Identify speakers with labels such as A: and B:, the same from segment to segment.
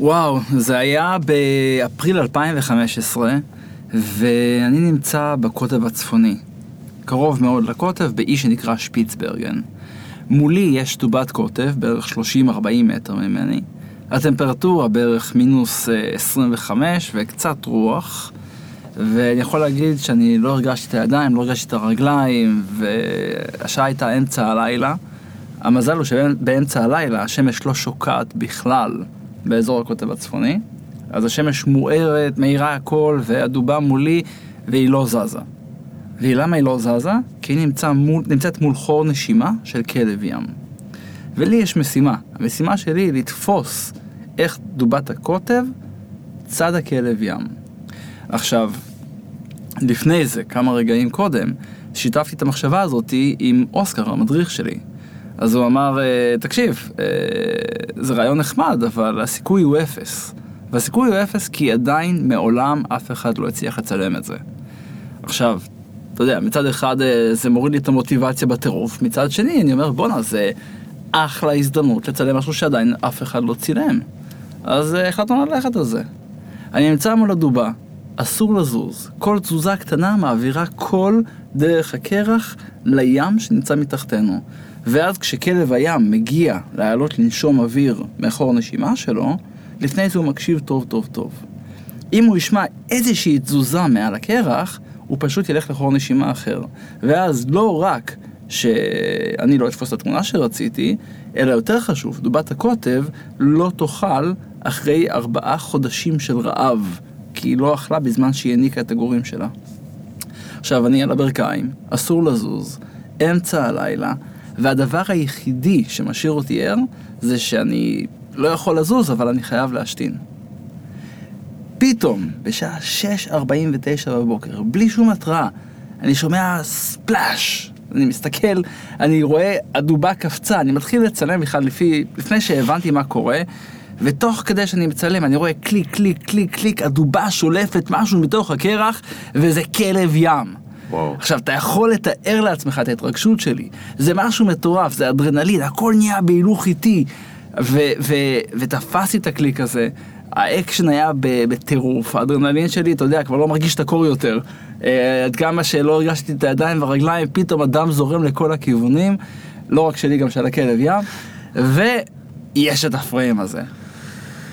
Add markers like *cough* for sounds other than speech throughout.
A: וואו, זה היה באפריל 2015, ואני נמצא בקוטב הצפוני. קרוב מאוד לקוטב, באי שנקרא שפיצברגן. מולי יש טובת קוטב, בערך 30-40 מטר ממני. הטמפרטורה בערך מינוס 25 וקצת רוח. ואני יכול להגיד שאני לא הרגשתי את הידיים, לא הרגשתי את הרגליים, והשעה הייתה אמצע הלילה. המזל הוא שבאמצע הלילה השמש לא שוקעת בכלל באזור הקוטב הצפוני, אז השמש מוארת, מאירה הכל, והדובה מולי, והיא לא זזה. ולמה היא לא זזה? כי היא נמצא מול, נמצאת מול חור נשימה של כלב ים. ולי יש משימה. המשימה שלי היא לתפוס איך דובת הקוטב צד הכלב ים. עכשיו, לפני זה, כמה רגעים קודם, שיתפתי את המחשבה הזאת עם אוסקר, המדריך שלי. אז הוא אמר, אה, תקשיב, אה, זה רעיון נחמד, אבל הסיכוי הוא אפס. והסיכוי הוא אפס כי עדיין מעולם אף אחד לא הצליח לצלם את זה. עכשיו, אתה יודע, מצד אחד אה, זה מוריד לי את המוטיבציה בטירוף, מצד שני אני אומר, בואנה, זה אחלה הזדמנות לצלם משהו שעדיין אף אחד לא צילם. אז החלטנו ללכת על זה. אני נמצא מול הדובה, אסור לזוז. כל תזוזה קטנה מעבירה כל דרך הקרח לים שנמצא מתחתנו. ואז כשכלב הים מגיע לעלות לנשום אוויר מאחור הנשימה שלו, לפני זה הוא מקשיב טוב טוב טוב. אם הוא ישמע איזושהי תזוזה מעל הקרח, הוא פשוט ילך לחור נשימה אחר. ואז לא רק שאני לא אתפוס את התמונה שרציתי, אלא יותר חשוב, דובת הקוטב לא תאכל אחרי ארבעה חודשים של רעב. כי היא לא אכלה בזמן שהיא הניקה את הגורים שלה. עכשיו, אני על הברכיים, אסור לזוז, אמצע הלילה, והדבר היחידי שמשאיר אותי ער, זה שאני לא יכול לזוז, אבל אני חייב להשתין. פתאום, בשעה 6.49 בבוקר, בלי שום התראה, אני שומע ספלאש. אני מסתכל, אני רואה הדובה קפצה, אני מתחיל לצלם בכלל לפי, לפני שהבנתי מה קורה, ותוך כדי שאני מצלם אני רואה קליק, קליק, קליק, קליק, הדובה שולפת משהו מתוך הקרח, וזה כלב ים. וואו. עכשיו, אתה יכול לתאר לעצמך את ההתרגשות שלי. זה משהו מטורף, זה אדרנלין, הכל נהיה בהילוך איטי. ותפסתי את הקליק הזה, האקשן היה בטירוף, האדרנלין שלי, אתה יודע, כבר לא מרגיש את הקור יותר. אה, עד כמה שלא הרגשתי את הידיים והרגליים, פתאום הדם זורם לכל הכיוונים, לא רק שלי, גם של הכלב ים. ויש את הפריים הזה.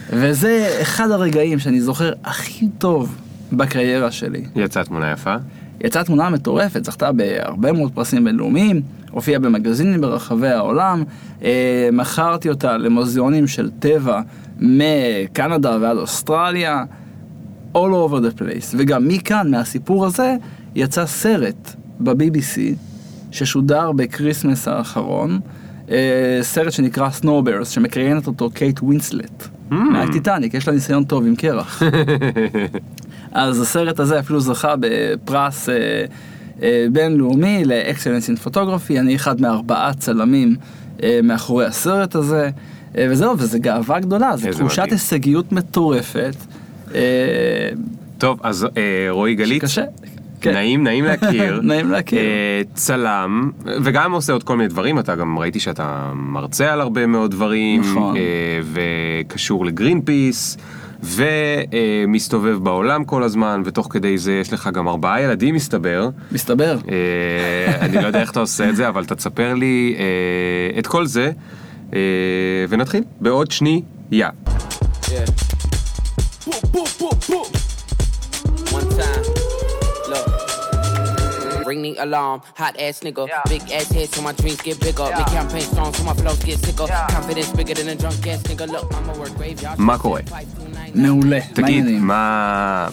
A: וזה אחד הרגעים שאני זוכר הכי טוב בקריירה שלי.
B: יצאה תמונה יפה?
A: יצאה תמונה מטורפת, זכתה בהרבה מאוד פרסים בינלאומיים, הופיעה במגזינים ברחבי העולם, אה, מכרתי אותה למוזיאונים של טבע מקנדה ועד אוסטרליה, all over the place. וגם מכאן, מהסיפור הזה, יצא סרט ב-BBC ששודר ב-Christmas האחרון, אה, סרט שנקרא Snow Bears, שמקריינת אותו קייט ווינסלט. Mm. מהטיטניק, יש לה ניסיון טוב עם קרח. *laughs* אז הסרט הזה אפילו זכה בפרס אה, אה, בינלאומי ל-excellence in photography, אני אחד מארבעה צלמים אה, מאחורי הסרט הזה, אה, וזהו, וזו גאווה גדולה, זו תחושת הישגיות מטורפת.
B: אה, טוב, אז אה, רועי גלית,
A: שקשה.
B: כן. נעים, נעים להכיר. *laughs*
A: נעים להכיר.
B: Uh, צלם, וגם עושה עוד כל מיני דברים, אתה גם ראיתי שאתה מרצה על הרבה מאוד דברים.
A: נכון. Uh,
B: וקשור לגרין פיס. ומסתובב בעולם כל הזמן, ותוך כדי זה יש לך גם ארבעה ילדים מסתבר.
A: מסתבר. Uh,
B: אני לא יודע איך אתה עושה את זה, אבל אתה תספר לי uh, את כל זה, uh, ונתחיל בעוד שנייה. Ring the alarm. Hot ass nigga, yeah. big ass head so my dreams get bigger. Yeah. Make campaign strong so my flows get sicker. Yeah. Confidence bigger than a drunk ass nigga. Look, I'm a work graveyard. מה קורה?
A: מעולה,
B: תגיד, מה...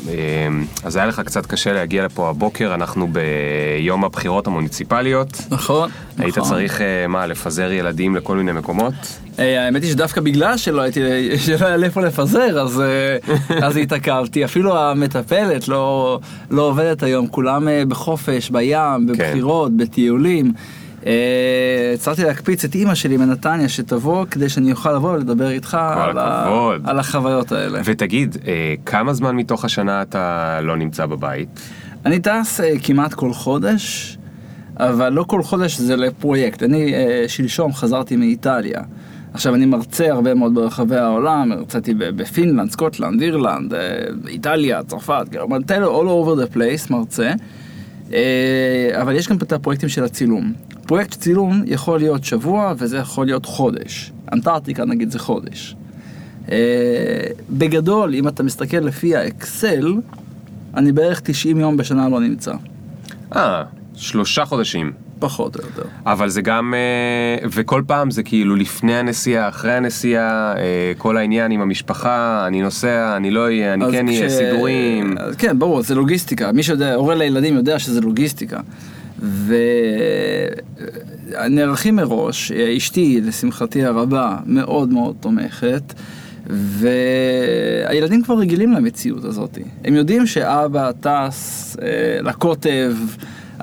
B: אז היה לך קצת קשה להגיע לפה הבוקר, אנחנו ביום הבחירות המוניציפליות.
A: נכון,
B: היית נכון. צריך, מה, לפזר ילדים לכל מיני מקומות?
A: האמת היא שדווקא בגלל שלא הייתי, *laughs* שלא היה לאיפה לפזר, אז, אז התעכבתי. אפילו המטפלת לא, לא עובדת היום, כולם בחופש, בים, בבחירות, כן. בטיולים. הצלחתי להקפיץ את אימא שלי מנתניה שתבוא כדי שאני אוכל לבוא ולדבר איתך על, ה... על החוויות האלה.
B: ותגיד, כמה זמן מתוך השנה אתה לא נמצא בבית?
A: אני טס כמעט כל חודש, אבל לא כל חודש זה לפרויקט. אני שלשום חזרתי מאיטליה. עכשיו, אני מרצה הרבה מאוד ברחבי העולם, הרציתי בפינלנד, סקוטלנד, אירלנד, אה, איטליה, צרפת, כאילו, all over the place מרצה, אה, אבל יש גם את הפרויקטים של הצילום. פרויקט צילום יכול להיות שבוע וזה יכול להיות חודש. אנטארקטיקה נגיד זה חודש. אה, בגדול, אם אתה מסתכל לפי האקסל, אני בערך 90 יום בשנה לא נמצא.
C: אה, שלושה חודשים.
A: פחות או יותר.
C: אבל זה גם, אה, וכל פעם זה כאילו לפני הנסיעה, אחרי הנסיעה, אה, כל העניין עם המשפחה, אני נוסע, אני לא אהיה, אני כן אהיה, סידורים.
A: כן, ברור, זה לוגיסטיקה. מי שיודע, הורה לילדים יודע שזה לוגיסטיקה. ונערכים מראש, אשתי, לשמחתי הרבה, מאוד מאוד תומכת. והילדים כבר רגילים למציאות הזאת. הם יודעים שאבא טס אה, לקוטב,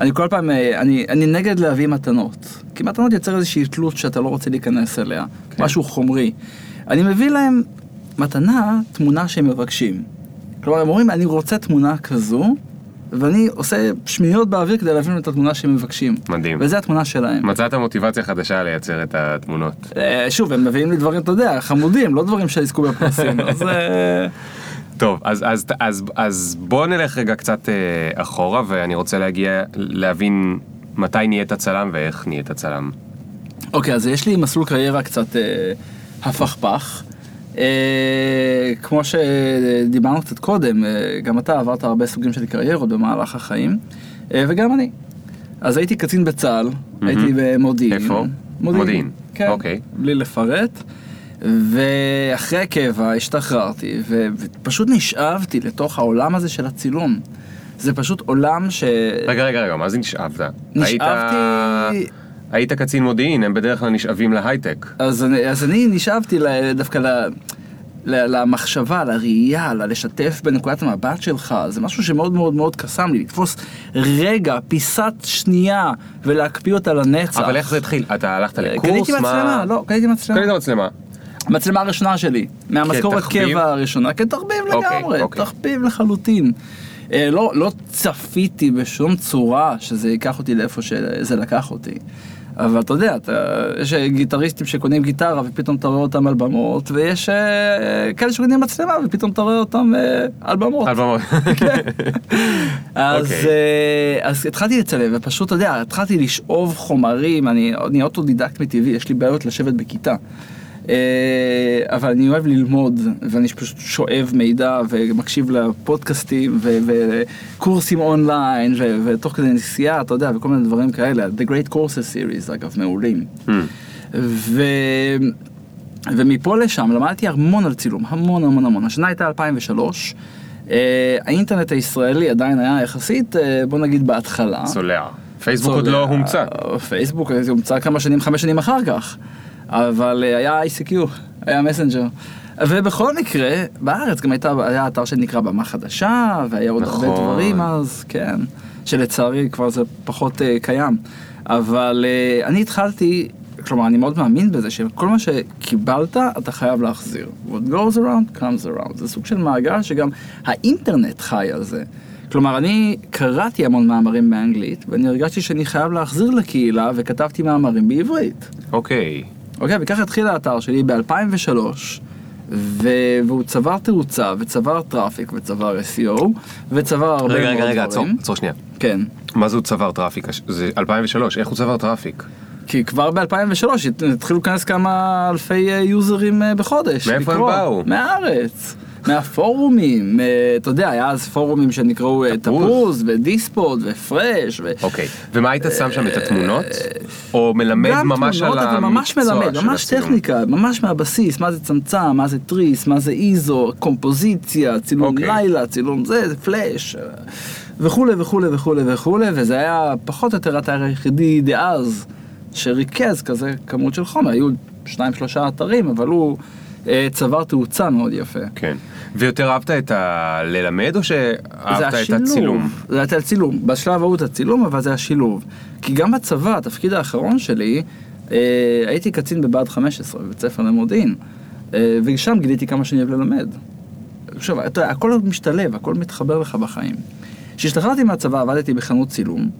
A: אני כל פעם, אה, אני, אני נגד להביא מתנות. כי מתנות יוצר איזושהי תלות שאתה לא רוצה להיכנס אליה, כן. משהו חומרי. אני מביא להם מתנה, תמונה שהם מבקשים. כלומר, הם אומרים, אני רוצה תמונה כזו, ואני עושה שמיניות באוויר כדי להבין את התמונה שהם מבקשים.
C: מדהים.
A: וזה התמונה שלהם.
C: מצאת מוטיבציה חדשה לייצר את התמונות.
A: אה, שוב, הם מביאים לי דברים, אתה יודע, חמודים, לא דברים שיזכו בפרסים. אז... *laughs*
C: טוב, אז, אז, אז, אז בוא נלך רגע קצת אה, אחורה, ואני רוצה להגיע, להבין מתי נהיית צלם ואיך נהיית צלם.
A: אוקיי, אז יש לי מסלול קריירה קצת אה, הפכפך. אה, כמו שדיברנו קצת קודם, אה, גם אתה עברת הרבה סוגים של קריירות במהלך החיים, אה, וגם אני. אז הייתי קצין בצה"ל, mm-hmm. הייתי במודיעין.
C: איפה?
A: מודיעין.
C: מודיעין.
A: כן,
C: אוקיי.
A: בלי לפרט. ואחרי הקבע השתחררתי, ופשוט נשאבתי לתוך העולם הזה של הצילום. זה פשוט עולם ש...
C: רגע, רגע, רגע, מה זה נשאבת?
A: נשאבתי...
C: היית... היית קצין מודיעין, הם בדרך כלל נשאבים להייטק.
A: אז אז אני נשאבתי ל- דווקא ל... למחשבה, לראייה, ללשתף בנקודת המבט שלך, זה משהו שמאוד מאוד מאוד קסם לי, לתפוס רגע, פיסת שנייה, ולהקפיא אותה לנצח.
C: אבל איך זה התחיל? אתה הלכת לקורס?
A: קניתי מצלמה, לא, קניתי מצלמה.
C: קנית מצלמה.
A: המצלמה הראשונה שלי, מהמשכורת? קבע הראשונה, כתחביב
C: אוקיי,
A: לגמרי,
C: אוקיי.
A: תחביב לחלוטין. אה, לא, לא צפיתי בשום צורה שזה ייקח אותי לאיפה שזה לקח אותי. אבל אתה יודע, אתה, יש גיטריסטים שקונים גיטרה ופתאום אתה רואה אותם על במות, ויש אה, כאלה שקונים מצלמה ופתאום אתה רואה אותם אה, על במות.
C: על במות. *laughs* *laughs*
A: אז,
C: אוקיי.
A: אה, אז התחלתי לצלם, ופשוט, אתה יודע, התחלתי לשאוב חומרים, אני, אני אוטודידקט מטבעי, יש לי בעיות לשבת בכיתה. אה, אבל אני אוהב ללמוד, ואני פשוט שואב מידע ומקשיב לפודקאסטים וקורסים אונליין, ותוך כדי נסיעה, אתה יודע, וכל מיני דברים כאלה. The Great Courses Series, אגב, מעולים.
C: Hmm.
A: ו... ומפה לשם למדתי המון על צילום, המון המון המון. השנה הייתה 2003, אה, האינטרנט הישראלי עדיין היה יחסית, אה, בוא נגיד בהתחלה.
C: צולע. פייסבוק עוד לא. הומצא.
A: פייסבוק הומצא כמה שנים, חמש שנים אחר כך. אבל אה, היה ICQ, היה מסנג'ר. ובכל מקרה, בארץ גם הייתה, היה אתר שנקרא במה חדשה, והיה עוד הרבה
C: נכון.
A: דברים אז, כן. שלצערי כבר זה פחות uh, קיים. אבל uh, אני התחלתי, כלומר אני מאוד מאמין בזה שכל מה שקיבלת אתה חייב להחזיר. What goes around comes around. זה סוג של מעגל שגם האינטרנט חי על זה. כלומר אני קראתי המון מאמרים באנגלית ואני הרגשתי שאני חייב להחזיר לקהילה וכתבתי מאמרים בעברית.
C: אוקיי.
A: אוקיי, וככה התחיל האתר שלי ב-2003, ו... והוא צבר תאוצה, וצבר traffic, וצבר SEO, וצבר הרבה מאוד
C: רגע,
A: דברים.
C: רגע, רגע, עצור, עצור שנייה.
A: כן.
C: מה זה הוא צבר traffic? זה 2003, איך הוא צבר טראפיק?
A: כי כבר ב-2003 התחילו להיכנס כמה אלפי אה, יוזרים אה, בחודש.
C: מאיפה הם
A: לקרוא.
C: באו?
A: מהארץ. מהפורומים, אה, אתה יודע, היה אז פורומים שנקראו אה,
C: תפוז.
A: ודיספוד ופרש.
C: אוקיי. ומה היית שם שם את התמונות? או מלמד ממש על
A: תמונות, אבל ממש
C: המקצוע
A: מלמד,
C: של
A: ממש? טכניקה, ממש מהבסיס, מה זה צמצם, מה זה תריס, מה זה איזו, קומפוזיציה, צילום
C: אוקיי.
A: לילה, צילום זה, זה פלאש, אה, וכולי וכולי וכולי וכולי, וזה היה פחות או יותר האתר היחידי דאז שריכז כזה כמות של חומר, היו שניים שלושה אתרים, אבל הוא אה, צבר תאוצה מאוד יפה.
C: כן. ויותר אהבת את הללמד או שאהבת את הצילום?
A: זה היה הצילום. בשלב ההוא את הצילום, אבל זה השילוב. כי גם בצבא, התפקיד האחרון שלי, אה, הייתי קצין בבה"ד 15, בבית ספר למודיעין, אה, ושם גיליתי כמה שאני אוהב ללמד. עכשיו, אתה יודע, הכל משתלב, הכל מתחבר לך בחיים. כשהשתחררתי מהצבא עבדתי בחנות צילום,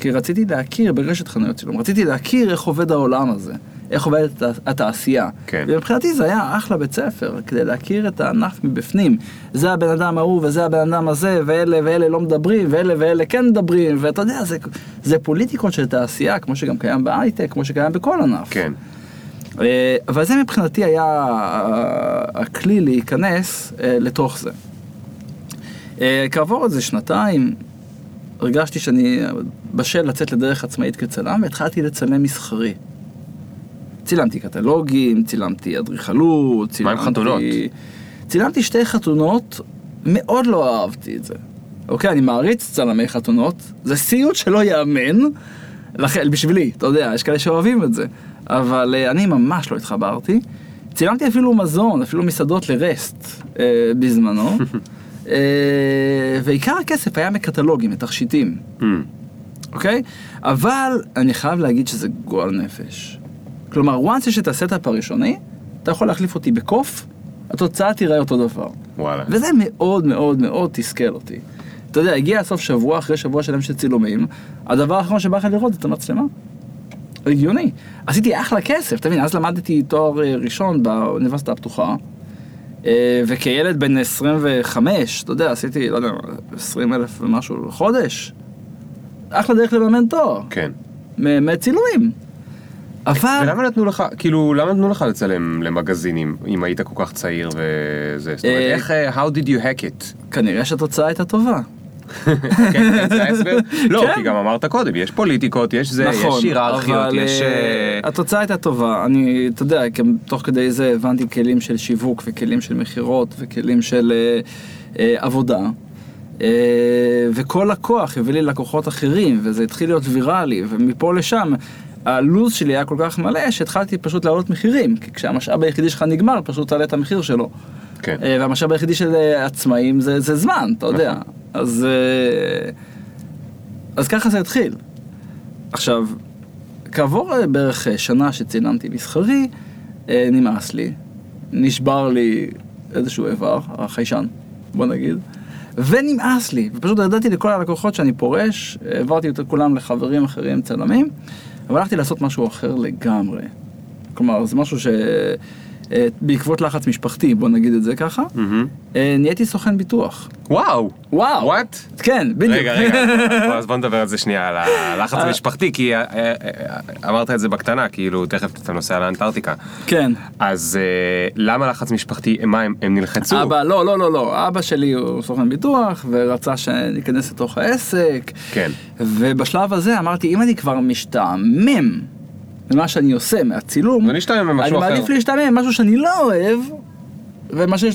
A: כי רציתי להכיר ברשת חנויות צילום, רציתי להכיר איך עובד העולם הזה, איך עובדת הת- התעשייה.
C: כן.
A: ומבחינתי זה היה אחלה בית ספר, כדי להכיר את הענף מבפנים. זה הבן אדם ההוא וזה הבן אדם הזה, ואלה ואלה לא מדברים, ואלה ואלה כן מדברים, ואתה יודע, זה, זה פוליטיקות של תעשייה, כמו שגם קיים בהייטק, כמו שקיים בכל ענף.
C: כן.
A: אה, אבל זה מבחינתי היה ה- הכלי להיכנס אה, לתוך זה. אה, כעבור איזה שנתיים, הרגשתי שאני בשל לצאת לדרך עצמאית כצלם, והתחלתי לצלם מסחרי. צילמתי קטלוגים, צילמתי אדריכלות, צילמתי...
C: חתונות?
A: צילמתי שתי חתונות, מאוד לא אהבתי את זה. אוקיי, אני מעריץ צלמי חתונות, זה סיוט שלא ייאמן, לכן, בשבילי, אתה יודע, יש כאלה שאוהבים את זה, אבל אה, אני ממש לא התחברתי. צילמתי אפילו מזון, אפילו מסעדות לרסט אה, בזמנו, *laughs* אה, ועיקר הכסף היה מקטלוגים, מתכשיטים.
C: Hmm.
A: אוקיי? אבל אני חייב להגיד שזה גועל נפש. כלומר, once יש את ה-setup הראשוני, אתה יכול להחליף אותי בקוף, התוצאה תיראה אותו דבר.
C: וואלה.
A: וזה מאוד מאוד מאוד תסכל אותי. אתה יודע, הגיע הסוף שבוע אחרי שבוע שלם של צילומים, הדבר האחרון שבא לך לראות זה את המצלמה. הגיוני. עשיתי אחלה כסף, אתה מבין, אז למדתי תואר אה, ראשון באוניברסיטה הפתוחה, אה, וכילד בן 25, אתה יודע, עשיתי, לא יודע, 20 אלף ומשהו לחודש. אחלה דרך לממן תואר,
C: כן.
A: מ- מצילומים. אבל...
C: ולמה נתנו לך, כאילו, למה נתנו לך לצלם למגזינים, אם היית כל כך צעיר וזה? זאת אומרת,
A: אה,
C: איך, אה, how did you hack it?
A: כנראה שהתוצאה הייתה טובה. *laughs*
C: כן, זה ההסבר? *laughs* לא,
A: כן.
C: כי גם אמרת קודם, יש פוליטיקות, יש זה,
A: נכון,
C: יש היררכיות,
A: אבל,
C: יש...
A: אה,
C: אה,
A: התוצאה הייתה טובה. אני, אתה יודע, תוך כדי זה הבנתי כלים של שיווק וכלים של מכירות וכלים של עבודה. וכל לקוח הביא לי לקוחות אחרים, וזה התחיל להיות ויראלי, ומפה לשם הלו"ז שלי היה כל כך מלא, שהתחלתי פשוט להעלות מחירים, כי כשהמשאב היחידי שלך נגמר, פשוט תעלה את המחיר שלו.
C: כן.
A: אה, והמשאב היחידי של אה, עצמאים זה, זה זמן, אתה יודע.
C: נכון.
A: אז, אה, אז ככה זה התחיל. עכשיו, כעבור בערך שנה שצילמתי מסחרי, נמאס לי. נשבר לי איזשהו איבר, החיישן, בוא נגיד. ונמאס לי, ופשוט ידעתי לכל הלקוחות שאני פורש, העברתי את כולם לחברים אחרים צלמים, אבל הלכתי לעשות משהו אחר לגמרי. כלומר, זה משהו ש... אה, בעקבות לחץ משפחתי, בוא נגיד את זה ככה. אה, נהייתי סוכן ביטוח.
C: וואו!
A: וואו.
C: וואט?
A: כן, בדיוק.
C: רגע, רגע, אז בוא נדבר על זה שנייה, על הלחץ המשפחתי, כי אה, אה, אה, אמרת את זה בקטנה, כאילו, תכף אתה נוסע לאנטארקטיקה.
A: כן.
C: אז למה לחץ משפחתי, מה, הם נלחצו?
A: אבא, לא, לא, לא, לא, אבא שלי הוא סוכן ביטוח, ורצה שניכנס לתוך העסק,
C: כן.
A: ובשלב הזה אמרתי, אם אני כבר משתעמם ממה שאני עושה, מהצילום, אני. מעדיף להשתעמם ממשהו שאני לא אוהב, ומאשר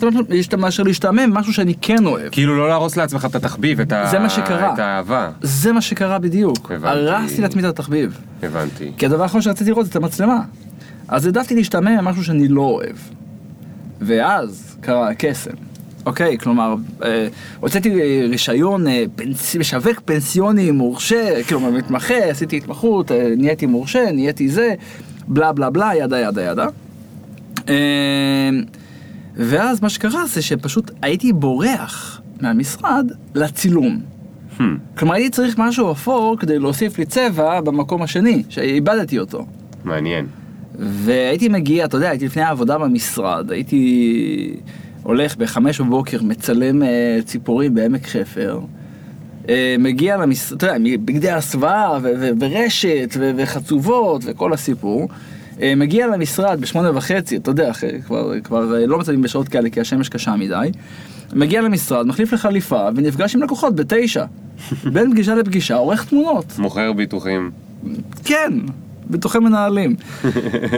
A: להשתעמם- משהו שאני כן אוהב.
C: כאילו לא להרוס לעצמך את התחביב, את ה-
A: זה מה שקרה.
C: את האהבה.
A: זה מה שקרה בדיוק.
C: הבנתי.
A: הרסתי לעצמי את התחביב.
C: הבנתי.
A: כי הדבר האחרון שרציתי לראות זה את המצלמה. אז העדפתי להשתעמם ממשהו שאני לא אוהב. ואז קרה הקסם. אוקיי, כלומר, אה, הוצאתי אה, רישיון אה, פנס... משווק פנסיוני מורשה, כלומר מתמחה, עשיתי התמחות, אה, נהייתי מורשה, נהייתי זה, בלה בלה בלה, ידה ידה ידה. אה, ואז מה שקרה זה שפשוט הייתי בורח מהמשרד לצילום.
C: Hmm.
A: כלומר הייתי צריך משהו אפור כדי להוסיף לי צבע במקום השני, שאיבדתי אותו.
C: מעניין.
A: והייתי מגיע, אתה יודע, הייתי לפני העבודה במשרד, הייתי הולך בחמש בבוקר, מצלם אה, ציפורים בעמק חפר. אה, מגיע למשרד, אתה יודע, בגדי הסוואה ורשת וחצובות וכל הסיפור. אה, מגיע למשרד בשמונה וחצי, אתה יודע, כבר, כבר אה, לא מצלמים בשעות כאלה כי השמש קשה מדי. מגיע למשרד, מחליף לחליפה ונפגש עם לקוחות בתשע. *laughs* בין פגישה לפגישה, עורך תמונות.
C: מוכר ביטוחים.
A: כן, ביטוחי מנהלים. *laughs*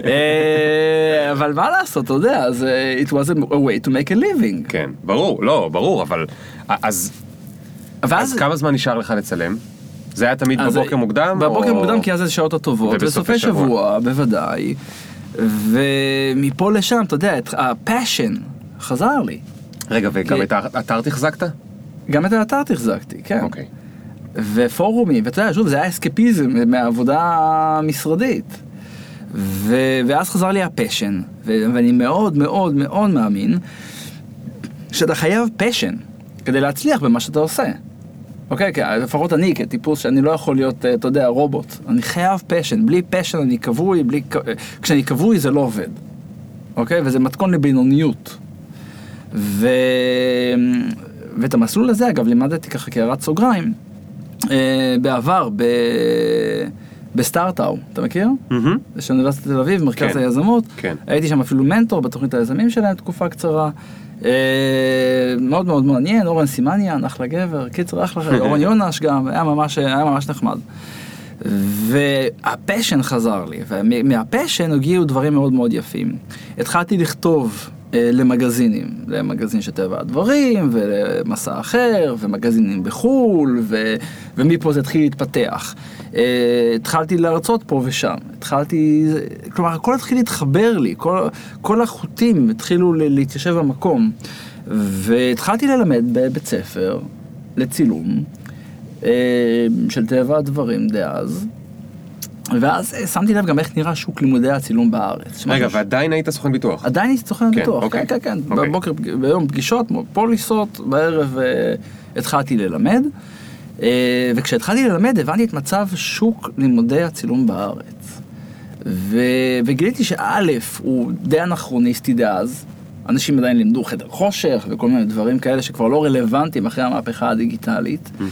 A: אה, אבל מה לעשות, אתה יודע, זה it was a way to make a living.
C: כן, ברור, לא, ברור, אבל... אז
A: ואז...
C: אז כמה זמן נשאר לך לצלם? זה היה תמיד בבוקר מוקדם?
A: בבוקר
C: או-
A: מוקדם כי אז זה שעות הטובות,
C: ובסופי
A: בסופי
C: שבוע.
A: שבוע, בוודאי. ומפה לשם, אתה יודע, ה-passion חזר לי.
C: רגע, וגם
A: כי-
C: את האתר תחזקת?
A: גם את האתר תחזקתי, כן.
C: אוקיי.
A: ופורומים, ואתה יודע, שוב, זה היה אסקפיזם מהעבודה המשרדית. ו... ואז חזר לי ה-passion, ו... ואני מאוד מאוד מאוד מאמין שאתה חייב passion כדי להצליח במה שאתה עושה. אוקיי, כי לפחות אני כטיפוס שאני לא יכול להיות, אה, אתה יודע, רובוט. אני חייב פשן, בלי פשן אני כבוי, בלי... כשאני כבוי זה לא עובד. אוקיי? וזה מתכון לבינוניות. ו... ואת המסלול הזה, אגב, לימדתי ככה כהערת סוגריים, אה, בעבר, ב... בסטארט-האו, אתה מכיר? זה של אוניברסיטת תל אביב, מרכז
C: כן.
A: היזמות.
C: כן.
A: הייתי שם אפילו מנטור בתוכנית היזמים שלהם תקופה קצרה. אה, מאוד מאוד מעניין, אורן סימניאן, אחלה גבר, קיצר אחלה, אורן *laughs* יונש גם, היה ממש, היה ממש נחמד. והפשן חזר לי, ומהפשן הגיעו דברים מאוד מאוד יפים. התחלתי לכתוב אה, למגזינים, למגזין של טבע הדברים, ולמסע אחר, ומגזינים בחו"ל, ו, ומפה זה התחיל להתפתח. אה, התחלתי להרצות פה ושם, התחלתי, כלומר הכל התחיל להתחבר לי, כל, כל החוטים התחילו להתיישב במקום. והתחלתי ללמד בבית ספר לצילום אה, של טבע הדברים דאז. ואז אה, שמתי לב גם איך נראה שוק לימודי הצילום בארץ.
C: רגע, ועדיין היית סוכן ביטוח?
A: עדיין הייתי סוכן
C: כן,
A: ביטוח,
C: אוקיי.
A: כן, כן, כן,
C: אוקיי.
A: בבוקר, ביום פגישות, פוליסות, בערב אה, התחלתי ללמד. אה, וכשהתחלתי ללמד הבנתי את מצב שוק לימודי הצילום בארץ. ו... וגיליתי שא' הוא די אנכרוניסטי דאז, אנשים עדיין לימדו חדר חושך וכל מיני דברים כאלה שכבר לא רלוונטיים אחרי המהפכה הדיגיטלית. אה,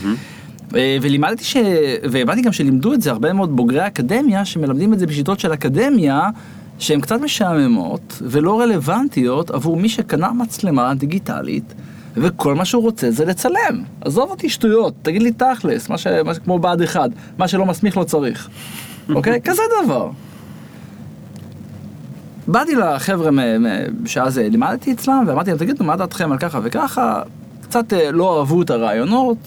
A: ולימדתי ש... והבנתי גם שלימדו את זה הרבה מאוד בוגרי אקדמיה שמלמדים את זה בשיטות של אקדמיה שהן קצת משעממות ולא רלוונטיות עבור מי שקנה מצלמה דיגיטלית וכל מה שהוא רוצה זה לצלם. עזוב אותי שטויות, תגיד לי תכלס, מה ש... מה ש... כמו בה"ד 1, מה שלא מסמיך לא צריך. *laughs* אוקיי? כזה דבר. באתי לחבר'ה שאז אה, לימדתי אצלם ואמרתי להם תגידו מה דעתכם על ככה וככה קצת אה, לא אהבו את הרעיונות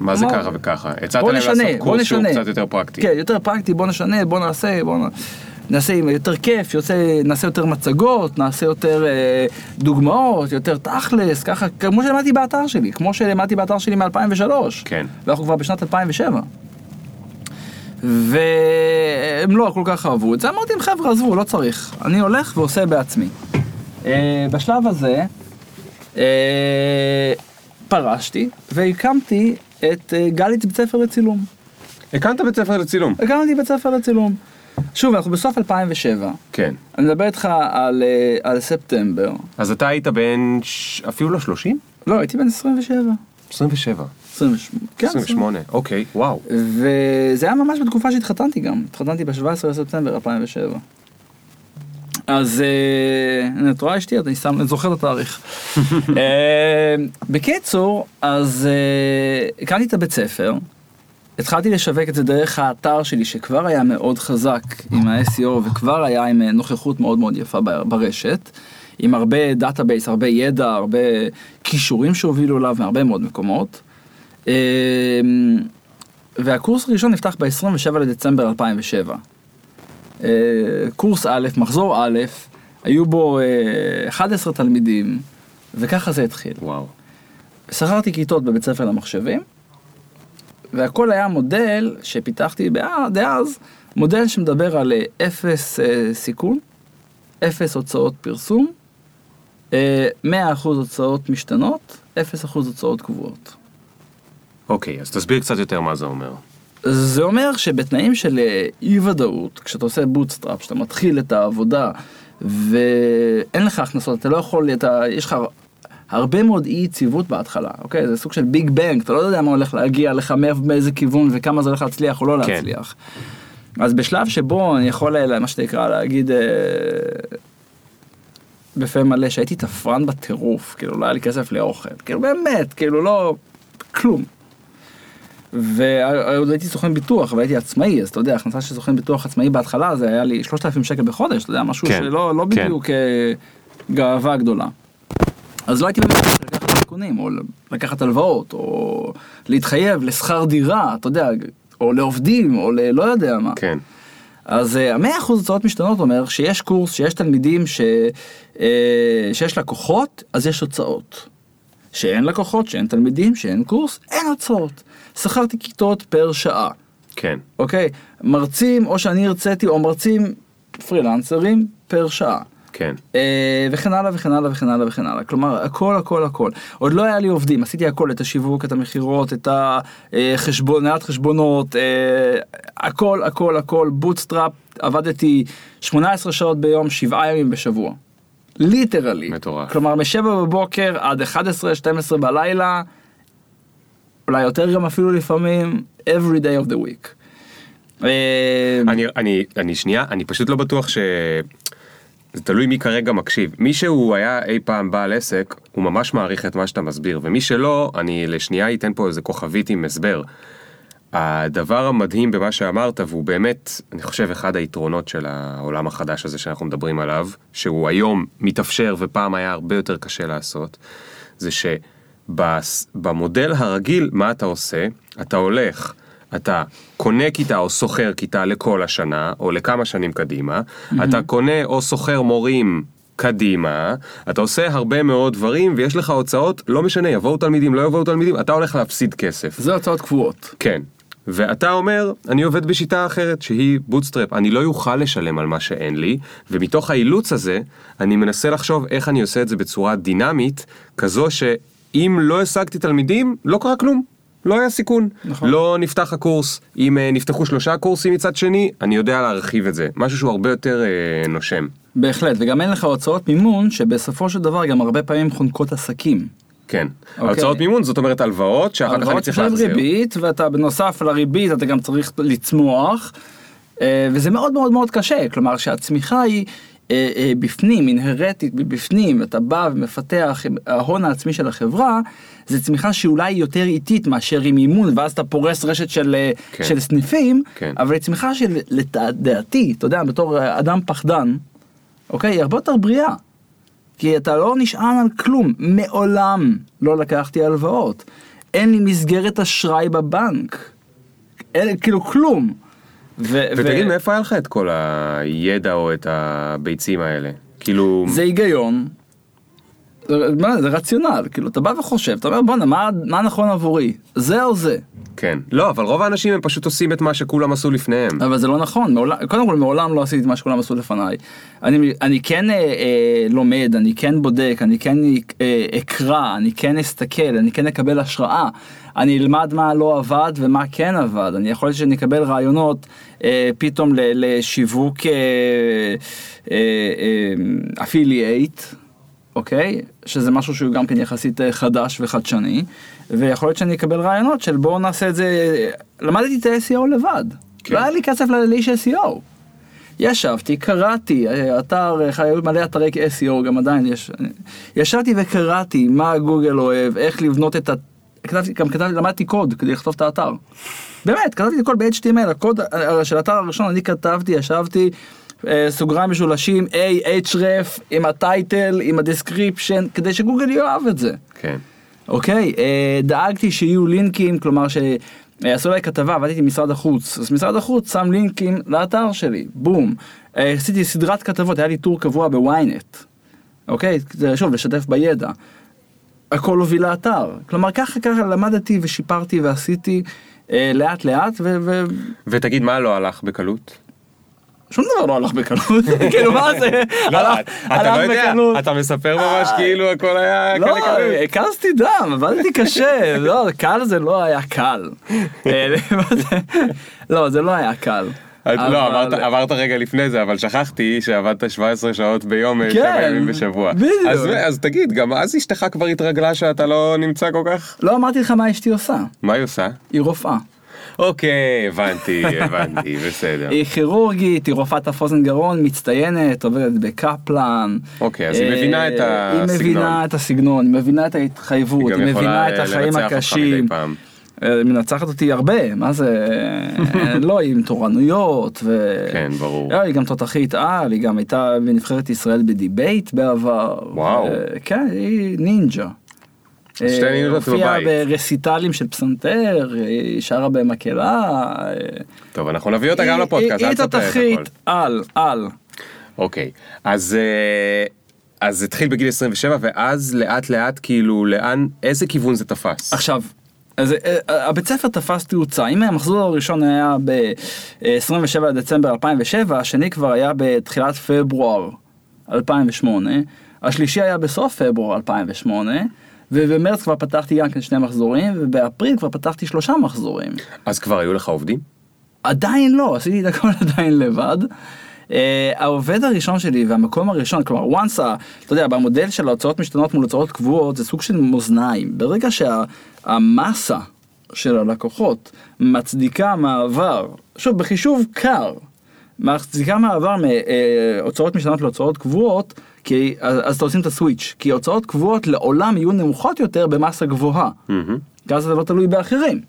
C: מה זה ככה וככה? הצעת להם לעשות קורס שהוא. קצת יותר פרקטי.
A: כן, יותר פרקטי, בוא נשנה, בוא נעשה, בוא נ... נעשה עם יותר כיף, יוצא, נעשה יותר מצגות, נעשה יותר אה, דוגמאות, יותר תכלס, ככה, כמו שלמדתי באתר שלי, כמו שלמדתי באתר שלי מ-2003.
C: כן.
A: ואנחנו כבר בשנת 2007. והם לא כל כך אהבו את זה, אמרתי להם חבר'ה עזבו, לא צריך, אני הולך ועושה בעצמי. אה, בשלב הזה אה, פרשתי והקמתי את אה, גליץ בית ספר לצילום.
C: הקמת בית ספר לצילום.
A: הקמתי בית ספר לצילום. שוב, אנחנו בסוף 2007,
C: כן.
A: אני מדבר איתך על, אה, על ספטמבר.
C: אז אתה היית בן ש- אפילו לא 30?
A: לא, הייתי בן 27.
C: 27.
A: 28. כן,
C: 28. אוקיי, וואו.
A: וזה היה ממש בתקופה שהתחתנתי גם, התחתנתי ב-17 לספטמבר 2007. אז אה, את רואה אשתי, אני שם, זוכר את התאריך. *laughs* אה, בקיצור, אז אה, הקמתי את הבית ספר, התחלתי לשווק את זה דרך האתר שלי שכבר היה מאוד חזק עם ה-SEO וכבר היה עם נוכחות מאוד מאוד יפה ברשת, עם הרבה database, הרבה ידע, הרבה כישורים שהובילו אליו מהרבה מאוד מקומות. והקורס הראשון נפתח ב-27 לדצמבר 2007. אה, קורס א', מחזור א', היו בו אה, 11 תלמידים, וככה זה התחיל.
C: וואו.
A: שכרתי כיתות בבית ספר למחשבים, והכל היה מודל שפיתחתי דאז, מודל שמדבר על אה, אפס אה, סיכון, אפס הוצאות פרסום, אה, 100% הוצאות משתנות, 0% הוצאות קבועות.
C: אוקיי, אז תסביר קצת יותר מה זה אומר.
A: זה אומר שבתנאים של אה, אי ודאות, כשאתה עושה bootstrap, כשאתה מתחיל את העבודה ואין לך הכנסות, אתה לא יכול, אתה, יש לך הרבה מאוד אי יציבות בהתחלה, אוקיי? זה סוג של ביג בנג, אתה לא יודע מה הולך להגיע לך, מאיזה כיוון וכמה זה הולך להצליח או לא
C: כן.
A: להצליח. אז בשלב שבו אני יכול, אה, מה שנקרא, להגיד אה, בפה מלא שהייתי תפרן בטירוף, כאילו לא היה לי כסף לאוכל, כאילו באמת, כאילו לא, כלום. ועוד הייתי סוכן ביטוח והייתי עצמאי אז אתה יודע הכנסה של סוכן ביטוח עצמאי בהתחלה זה היה לי 3,000 שקל בחודש אתה יודע משהו
C: כן,
A: שלא לא
C: כן.
A: בדיוק אה, גאווה גדולה. אז לא הייתי באמת יכול לקחת סיכונים או לקחת הלוואות או להתחייב לשכר דירה אתה יודע או לעובדים או ללא יודע מה.
C: כן.
A: אז אה, המאה אחוז הוצאות משתנות אומר שיש קורס שיש תלמידים ש, אה, שיש לקוחות אז יש הוצאות. שאין לקוחות שאין תלמידים שאין קורס אין הוצאות. שכרתי כיתות פר שעה.
C: כן.
A: אוקיי? מרצים או שאני הרציתי או מרצים פרילנסרים פר שעה.
C: כן.
A: אה, וכן הלאה וכן הלאה וכן הלאה וכן הלאה. כלומר, הכל הכל הכל. עוד לא היה לי עובדים, עשיתי הכל, את השיווק, את המכירות, את החשבון, נהלת חשבונות, אה, הכל הכל הכל, bootstrap, עבדתי 18 שעות ביום, 7 ימים בשבוע. literally.
C: מטורף.
A: כלומר, מ-7 בבוקר עד 11-12 בלילה, אולי יותר גם אפילו לפעמים, every day of the week. אה,
C: אני, אני, אני שנייה, אני פשוט לא בטוח ש... זה תלוי מי כרגע מקשיב. מי שהוא היה אי פעם בעל עסק, הוא ממש מעריך את מה שאתה מסביר, ומי שלא, אני לשנייה אתן פה איזה כוכבית עם הסבר. הדבר המדהים במה שאמרת, והוא באמת, אני חושב, אחד היתרונות של העולם החדש הזה שאנחנו מדברים עליו, שהוא היום מתאפשר ופעם היה הרבה יותר קשה לעשות, זה שבמודל הרגיל, מה אתה עושה? אתה הולך, אתה קונה כיתה או שוכר כיתה לכל השנה, או לכמה שנים קדימה, mm-hmm. אתה קונה או שוכר מורים קדימה, אתה עושה הרבה מאוד דברים ויש לך הוצאות, לא משנה, יבואו תלמידים, לא יבואו תלמידים, אתה הולך להפסיד כסף.
A: זה הוצאות קבועות.
C: כן. ואתה אומר, אני עובד בשיטה אחרת, שהיא bootstrap, אני לא יוכל לשלם על מה שאין לי, ומתוך האילוץ הזה, אני מנסה לחשוב איך אני עושה את זה בצורה דינמית, כזו שאם לא השגתי תלמידים, לא קרה כלום. לא היה סיכון.
A: נכון.
C: לא נפתח הקורס, אם uh, נפתחו שלושה קורסים מצד שני, אני יודע להרחיב את זה. משהו שהוא הרבה יותר uh, נושם.
A: בהחלט, וגם אין לך הוצאות מימון שבסופו של דבר גם הרבה פעמים חונקות עסקים.
C: כן.
A: אוקיי.
C: ההוצאות מימון זאת אומרת הלוואות שאחר כך אני
A: הלוואות
C: צריך להחזיר.
A: ריבית, ואתה בנוסף לריבית אתה גם צריך לצמוח, אה, וזה מאוד מאוד מאוד קשה, כלומר שהצמיחה היא אה, אה, בפנים, אינהרטית בפנים, אתה בא ומפתח ההון העצמי של החברה, זה צמיחה שאולי יותר איטית מאשר עם אימון, ואז אתה פורס רשת של, אה,
C: כן.
A: של סניפים,
C: כן.
A: אבל היא צמיחה שלדעתי, אתה יודע, בתור אדם פחדן, אוקיי, היא הרבה יותר בריאה. כי אתה לא נשען על כלום, מעולם לא לקחתי הלוואות. אין לי מסגרת אשראי בבנק. אין, כאילו כלום. ו-
C: ותגיד,
A: ו-
C: מאיפה היה לך את כל הידע או את הביצים האלה? כאילו...
A: זה היגיון. זה, זה רציונל, כאילו אתה בא וחושב, אתה אומר בואנה מה, מה נכון עבורי, זה או זה,
C: כן. לא, אבל רוב האנשים הם פשוט עושים את מה שכולם עשו לפניהם.
A: אבל זה לא נכון, מעולם, קודם כל מעולם לא עשיתי את מה שכולם עשו לפניי. אני, אני כן אה, אה, לומד, אני כן בודק, אני כן אה, אקרא, אני כן אסתכל, אני כן אקבל השראה, אני אלמד מה לא עבד ומה כן עבד, אני יכול להיות שאני אקבל רעיונות אה, פתאום ל, לשיווק אפילייט. אוקיי? שזה משהו שהוא גם כן יחסית אה, חדש וחדשני, ויכול להיות שאני אקבל רעיונות של בואו נעשה את זה, למדתי את ה-SEO לבד,
C: כן.
A: לא היה לי כסף לאיש SEO. ישבתי, קראתי, אה, אתר, אה, היו מלא אתרי SEO, גם עדיין יש, ישבתי וקראתי מה גוגל אוהב, איך לבנות את ה... כתבתי, גם כתבתי, למדתי קוד כדי לכתוב את האתר. באמת, כתבתי את הכל ב-HTML, הקוד אה, של האתר הראשון, אני כתבתי, ישבתי, אה, סוגריים משולשים, A, href, עם ה title, עם ה description, כדי שגוגל יאהב את זה.
C: כן.
A: אוקיי, אה, דאגתי שיהיו לינקים, כלומר שעשו עליי כתבה, עבדתי עם משרד החוץ, אז משרד החוץ שם לינקים לאתר שלי, בום. עשיתי סדרת כתבות, היה לי טור קבוע בוויינט. אוקיי, שוב, לשתף בידע. הכל הוביל לאתר. כלומר, ככה ככה למדתי ושיפרתי ועשיתי אה, לאט לאט, ו... ו...
C: ותגיד, מה לא הלך בקלות?
A: שום דבר לא הלך בקלות, *laughs* כאילו מה זה,
C: לא,
A: הלך-
C: לא
A: בקלות.
C: אתה מספר ממש כאילו הכל היה
A: לא. הקזתי דם, עבדתי קשה, לא, קל זה לא היה קל. אה? *laughs* לא, זה לא היה קל.
C: לא,
A: אבל-
C: אמרת, אמרת רגע לפני זה, אבל שכחתי שעבדת 17 שעות ביום,
A: כן,
C: שבע ימים בשבוע.
A: בדיוק.
C: אז, אז תגיד, גם אז אשתך כבר התרגלה שאתה לא נמצא כל כך?
A: לא אמרתי לך מה אשתי עושה,
C: מה היא עושה?
A: היא רופאה.
C: אוקיי, הבנתי, *laughs* הבנתי, בסדר.
A: היא כירורגית, היא רופאת אף אוזן גרון, מצטיינת, עובדת בקפלן.
C: אוקיי, אז היא
A: אה,
C: מבינה את
A: היא
C: הסגנון.
A: מבינה את הסגנון, היא מבינה את ההתחייבות,
C: היא
A: היא
C: יכולה
A: מבינה את
C: אה,
A: החיים
C: לנצח אותך
A: הקשים.
C: מדי פעם.
A: אה, היא מנצחת אותי הרבה, מה זה, אה, *laughs* לא, היא עם תורנויות, ו...
C: כן, ברור.
A: לא, היא גם תותחית על, היא גם הייתה בנבחרת ישראל בדיבייט בעבר.
C: וואו.
A: ו- כן, היא נינג'ה.
C: שתי
A: אה,
C: נינג'ות
A: הופיעה
C: בבית.
A: ברסיטלים של פסנתר, היא שרה במקהלה. אה,
C: טוב, אנחנו נביא אותה גם
A: היא-
C: לפודקאסט,
A: היא
C: תספר את הכל.
A: תותחית על, על.
C: אוקיי, אז אה, אז התחיל בגיל 27 ואז לאט לאט כאילו לאן, איזה כיוון זה תפס?
A: עכשיו, אז אה, הבית ספר תפס תאוצה, אם המחזור הראשון היה ב-27 לדצמבר 2007, השני כבר היה בתחילת פברואר 2008, השלישי היה בסוף פברואר 2008, ובמרץ כבר פתחתי גם כן שני מחזורים, ובאפריל כבר פתחתי שלושה מחזורים.
C: אז כבר היו לך עובדים?
A: עדיין לא, עשיתי את הכל *laughs* עדיין לבד. Uh, העובד הראשון שלי והמקום הראשון, כלומר once, אתה יודע, במודל של ההוצאות משתנות מול הוצאות קבועות זה סוג של מאזניים. ברגע שהמסה של הלקוחות מצדיקה מעבר, שוב בחישוב קר, מצדיקה מעבר מהוצאות משתנות להוצאות קבועות, כי, אז, אז אתה עושים את הסוויץ', כי הוצאות קבועות לעולם יהיו נמוכות יותר במסה גבוהה. כי אז זה לא תלוי באחרים.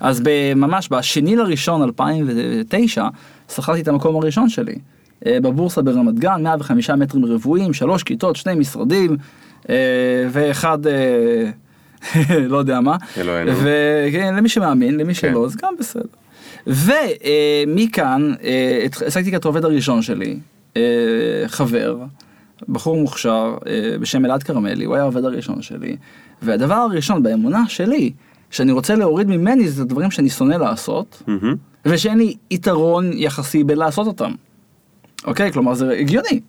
A: אז ממש בשני לראשון 2009 שכרתי את המקום הראשון שלי אה, בבורסה ברמת גן 105 מטרים רבועים שלוש כיתות שני משרדים אה, ואחד אה, *laughs* לא יודע מה
C: אלוהינו.
A: וכן, למי שמאמין למי
C: כן.
A: שלא אז גם בסדר. ומכאן העסקתי את העובד הראשון שלי חבר בחור מוכשר בשם אלעד כרמלי הוא היה העובד הראשון שלי והדבר הראשון באמונה שלי שאני רוצה להוריד ממני זה הדברים שאני שונא לעשות
C: מהמם.
A: ושאין לי יתרון יחסי בלעשות אותם. אוקיי? כלומר זה הגיוני.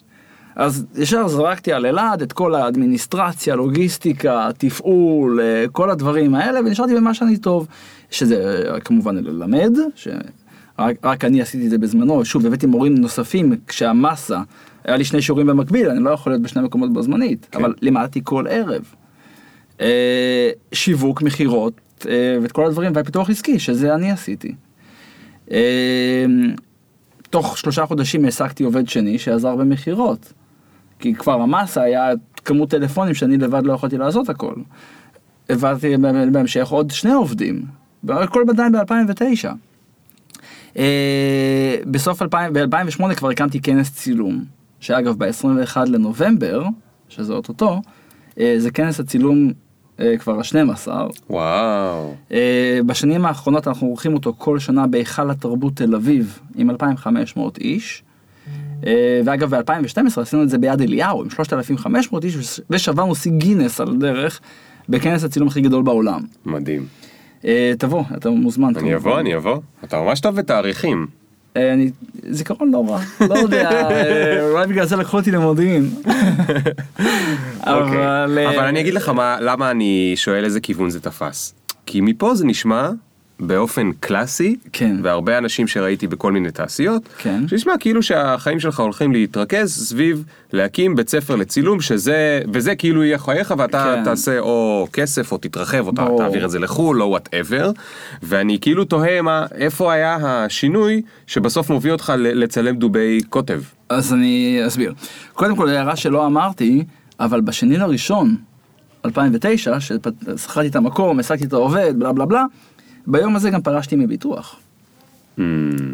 A: אז ישר זרקתי על אלעד את כל האדמיניסטרציה, לוגיסטיקה, תפעול, אה, כל הדברים האלה, ונשארתי במה שאני טוב. שזה אה, כמובן ללמד, שרק רק אני עשיתי את זה בזמנו, שוב הבאתי מורים נוספים כשהמסה, היה לי שני שיעורים במקביל, אני לא יכול להיות בשני מקומות בו זמנית,
C: כן.
A: אבל לימדתי כל ערב. אה, שיווק, מכירות, ואת כל הדברים, והפיתוח עסקי, שזה אני עשיתי. אה, תוך שלושה חודשים העסקתי עובד שני שעזר במכירות. כי כבר המסה היה כמות טלפונים שאני לבד לא יכולתי לעשות הכל. העברתי בהמשך עוד שני עובדים, הכל עדיין ב-2009. אה, בסוף 2000, ב-2008 כבר הקמתי כנס צילום, שאגב ב-21 לנובמבר, שזה אוטוטו, אה, זה כנס הצילום כבר ה-12.
C: וואו.
A: אה, בשנים האחרונות אנחנו עורכים אותו כל שנה בהיכל התרבות תל אביב עם 2,500 איש. אה, ואגב ב-2012 עשינו את זה ביד אליהו עם 3,500 איש וש- ושברנו שיא גינס על הדרך בכנס הצילום הכי גדול בעולם.
C: מדהים.
A: אה, תבוא, אתה מוזמן.
C: אני אבוא, אני אבוא. אתה ממש טוב בתאריכים.
A: אה, אני, זיכרון לא רע, לא יודע, אה, *laughs* אולי בגלל זה לקחו אותי למודיעין. *laughs*
C: אוקיי.
A: אבל אה,
C: אבל אני אגיד לך מה, למה אני שואל איזה כיוון זה תפס. כי מפה זה נשמע באופן קלאסי,
A: כן.
C: והרבה אנשים שראיתי בכל מיני תעשיות,
A: כן.
C: שנשמע כאילו שהחיים שלך הולכים להתרכז סביב להקים בית ספר לצילום, שזה, וזה כאילו יהיה חייך ואתה
A: כן.
C: תעשה או כסף או תתרחב או
A: ברור.
C: תעביר את זה לחו"ל או whatever, ואני כאילו תוהה מה, איפה היה השינוי שבסוף מוביל אותך לצלם דובי קוטב.
A: אז אני אסביר. קודם כל הערה שלא אמרתי, אבל בשני לראשון, 2009, ששכרתי את המקום, העסקתי את העובד, בלה בלה בלה, ביום הזה גם פרשתי מביטוח.
C: Hmm,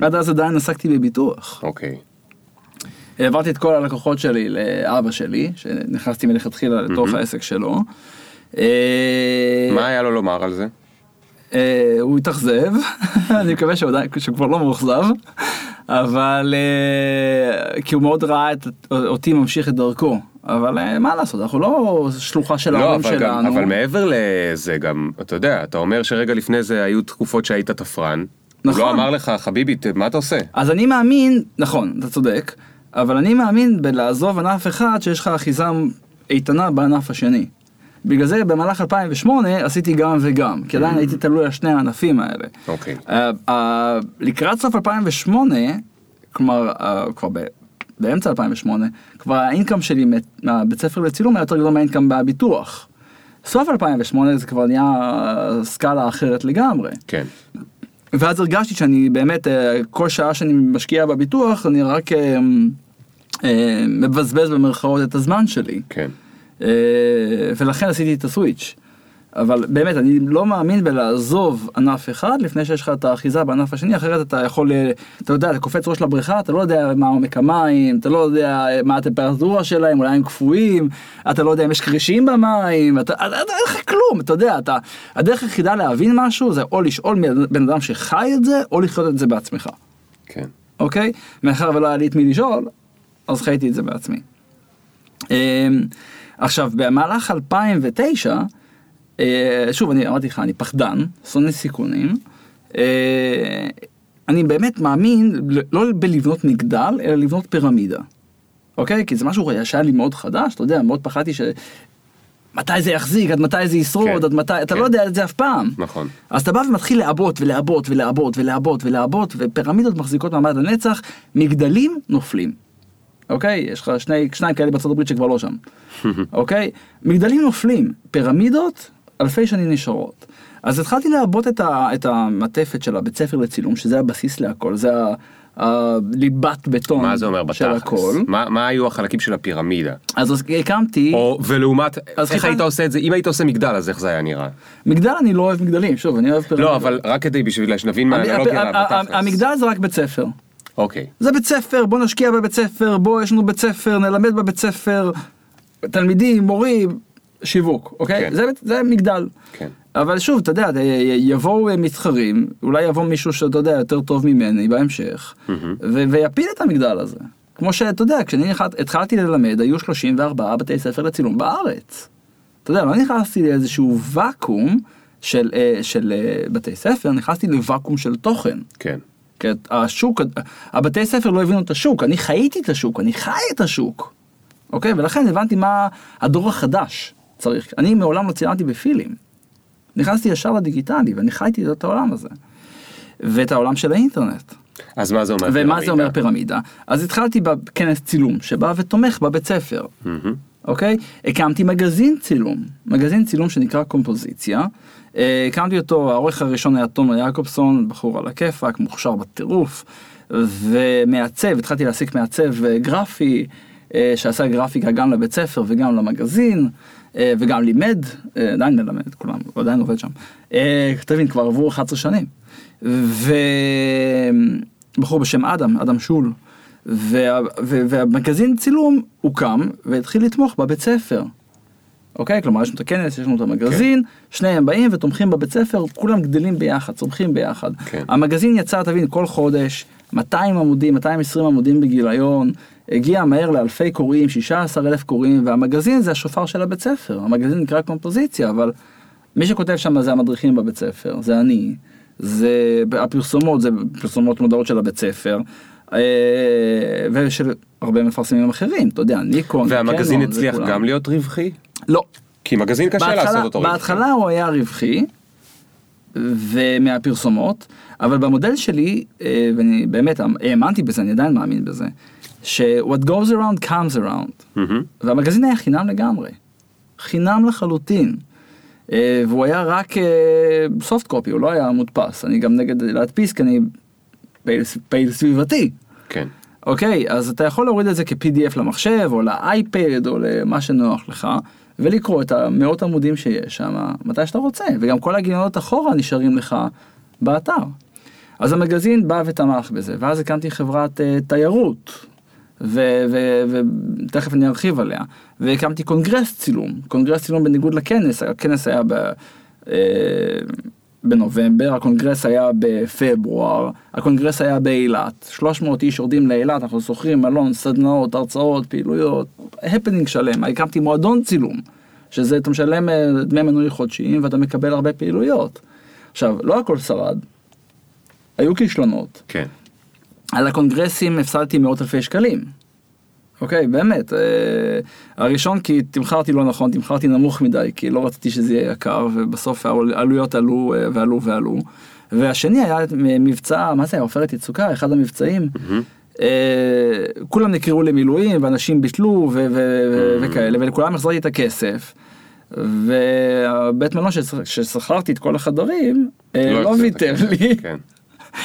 A: עד אז עדיין עסקתי בביטוח.
C: אוקיי.
A: העברתי את כל הלקוחות שלי לאבא שלי, שנכנסתי מלכתחילה לתוך העסק שלו. אה,
C: מה היה לו לומר על זה?
A: אה, הוא התאכזב, *laughs* אני מקווה שהוא כבר לא מאוכזב, אבל אה, כי הוא מאוד ראה אותי ממשיך את דרכו, אבל אה, מה לעשות, אנחנו לא שלוחה של
C: לא,
A: ההורים
C: אבל, גם,
A: שלנו.
C: אבל מעבר לזה גם, אתה יודע, אתה אומר שרגע לפני זה היו תקופות שהיית תפרן. הוא
A: נכון.
C: לא אמר לך, חביבי, מה אתה עושה?
A: אז אני מאמין, נכון, אתה צודק, אבל אני מאמין בלעזוב ענף אחד שיש לך אחיזה איתנה בענף השני. בגלל זה במהלך 2008 עשיתי גם וגם, כי עדיין הייתי תלוי על שני הענפים האלה.
C: אוקיי.
A: אה, אה, לקראת סוף 2008, כלומר, אה, כבר באמצע 2008, כבר האינקאם שלי מה- מהבית ספר לצילום היה יותר גדול מהאינקאם בביטוח. סוף 2008 זה כבר נהיה סקאלה אחרת לגמרי.
C: כן.
A: ואז הרגשתי שאני באמת, אה, כל שעה שאני משקיע בביטוח, אני רק אה, אה, מבזבז במרכאות את הזמן שלי.
C: כן.
A: אה, ולכן עשיתי את הסוויץ'. אבל באמת, אני לא מאמין בלעזוב ענף אחד לפני שיש לך את האחיזה בענף השני, אחרת אתה יכול, אה, אתה יודע, אתה קופץ ראש לבריכה, אתה לא יודע מה עומק המים, אתה לא יודע מה הטמפרטורה שלהם, אולי הם קפואים, אתה לא יודע אם יש כרישים במים, אתה, אתה, אתה, אין לך כלום, אתה יודע, אתה, הדרך היחידה להבין משהו זה או לשאול מבן אדם שחי את זה, או לחיות את זה בעצמך,
C: כן.
A: אוקיי? מאחר ולא היה לי את מי לשאול, אז חייתי את זה בעצמי. אמ, עכשיו, במהלך 2009, אה, שוב, אני אמרתי לך, אני פחדן, שונא סיכונים. אה, אני באמת מאמין לא בלבנות מגדל, אלא לבנות פירמידה. אוקיי? כי זה משהו שהיה לי מאוד חדש, אתה יודע, מאוד פחדתי ש... מתי זה יחזיק, עד מתי זה ישרוד,
C: כן,
A: עד מתי, אתה
C: כן.
A: לא יודע את זה אף פעם.
C: נכון.
A: אז אתה בא ומתחיל לעבות ולעבות ולעבות ולעבות ולעבות, ופירמידות מחזיקות מעמד לנצח, מגדלים נופלים. אוקיי? יש לך שני, שניים כאלה בארצות הברית שכבר לא שם. *laughs* אוקיי? מגדלים נופלים, פירמידות, אלפי שנים נשארות. אז התחלתי לעבות את, ה, את המעטפת של הבית ספר לצילום, שזה הבסיס להכל, זה הליבת בטון
C: מה זה אומר
A: של
C: בתכלס?
A: הכל.
C: מה, מה היו החלקים של הפירמידה?
A: אז הקמתי,
C: או ולעומת,
A: אז
C: איך
A: חיפש-
C: היית עושה את זה? אם היית עושה מגדל אז איך זה היה נראה?
A: מגדל אני לא אוהב מגדלים, שוב, אני אוהב פירמידות.
C: לא, אבל רק כדי בשביל שנבין מה האנלוגיה
A: ה-
C: בתכלס.
A: המגדל זה רק בית ספר.
C: אוקיי.
A: זה בית ספר, בוא נשקיע בבית ספר, בוא יש לנו בית ספר, נלמד בבית ספר, תלמידים, מורים, שיווק, אוקיי?
C: כן.
A: זה, זה מגדל.
C: כן.
A: אבל שוב, אתה יודע, יבואו מתחרים, אולי יבוא מישהו שאתה יודע יותר טוב ממני בהמשך, ו- ויפיל את המגדל הזה. כמו שאתה יודע, כשאני נכנס- התחלתי ללמד, היו 34 בתי ספר לצילום בארץ. אתה יודע, לא נכנסתי לאיזשהו ואקום של, אה, של אה, בתי ספר, נכנסתי לוואקום של תוכן.
C: כן.
A: כי השוק, הבתי ספר לא הבינו את השוק, אני חייתי את השוק, אני חי את השוק. אוקיי? ולכן הבנתי מה הדור החדש צריך. אני מעולם לא צילמתי בפילים. נכנסתי ישר לדיגיטלי ואני חייתי את העולם הזה. ואת העולם של האינטרנט.
C: אז מה זה אומר
A: ומה זה אומר פירמידה? אז התחלתי בכנס צילום שבא ותומך בבית ספר.
C: מהמם.
A: אוקיי? הקמתי מגזין צילום, מגזין צילום שנקרא קומפוזיציה. אה, הקמתי אותו, העורך הראשון היה תומר יעקובסון, בחור על הכיפאק, מוכשר בטירוף, ומעצב, התחלתי להעסיק מעצב אה, גרפי, אה, שעשה גרפיקה גם לבית ספר וגם למגזין, וגם לימד, אה, עדיין מלמד, כולם, הוא עדיין עובד שם. אה, תבין, כבר עברו 11 שנים. ובחור בשם אדם, אדם שול. וה, והמגזין צילום הוקם והתחיל לתמוך בבית ספר. אוקיי? כלומר יש לנו את הכנס, יש לנו את המגזין, כן. שניהם באים ותומכים בבית ספר, כולם גדלים ביחד, צומחים ביחד.
C: כן.
A: המגזין יצא, תבין, כל חודש, 200 עמודים, 220 עמודים בגיליון, הגיע מהר לאלפי קוראים, 16 אלף קוראים, והמגזין זה השופר של הבית ספר. המגזין נקרא קומפוזיציה, אבל מי שכותב שם זה המדריכים בבית ספר, זה אני, זה הפרסומות, זה פרסומות מודעות של הבית ספר. אה, ושל הרבה מפרסמים אחרים, אתה יודע, ניקון,
C: והמגזין
A: קנון,
C: הצליח
A: וכולם.
C: גם להיות רווחי?
A: לא.
C: כי מגזין קשה
A: בהתחלה-
C: לעשות אותו רווחי.
A: בהתחלה הוא היה רווחי, ומהפרסומות, אבל במודל שלי, אה, ואני באמת האמנתי בזה, אני עדיין מאמין בזה, ש-what goes around comes around,
C: מהמם.
A: והמגזין היה חינם לגמרי, חינם לחלוטין. אה, והוא היה רק סופט קופי, הוא לא היה מודפס, אני גם נגד להדפיס כי אני פעיל, פעיל סביבתי.
C: כן.
A: אוקיי, אז אתה יכול להוריד את זה כ-PDF למחשב, או לאייפד, או למה שנוח לך, ולקרוא את המאות עמודים שיש שם, מתי שאתה רוצה, וגם כל הגיליונות אחורה נשארים לך באתר. אז המגזין בא ותמך בזה, ואז הקמתי חברת uh, תיירות, ותכף אני ארחיב עליה, והקמתי קונגרס צילום, קונגרס צילום בניגוד לכנס, הכנס היה ב... אה, בנובמבר, הקונגרס היה בפברואר, הקונגרס היה באילת, 300 איש יורדים לאילת, אנחנו שוכרים מלון, סדנאות, הרצאות, פעילויות, הפנינג שלם, הקמתי מועדון צילום, שזה אתה משלם אה, דמי מנוי חודשיים ואתה מקבל הרבה פעילויות. עכשיו, לא הכל שרד, היו כישלונות,
C: כן.
A: על הקונגרסים הפסדתי מאות אלפי שקלים. אוקיי, באמת. אה, הראשון כי תמכרתי לא נכון, תמכרתי נמוך מדי, כי לא רציתי שזה יהיה יקר, ובסוף העלויות עלו אה, ועלו ועלו. והשני היה מבצע, מה זה היה, עופרת יצוקה, אחד המבצעים. אה, כולם נקראו למילואים, ואנשים ביטלו ו- ו- וכאלה, ולכולם החזרתי את הכסף. והבית מלון ששכ- ששכרתי את כל החדרים, אה,
C: לא
A: לא ויתר לי.
C: כן.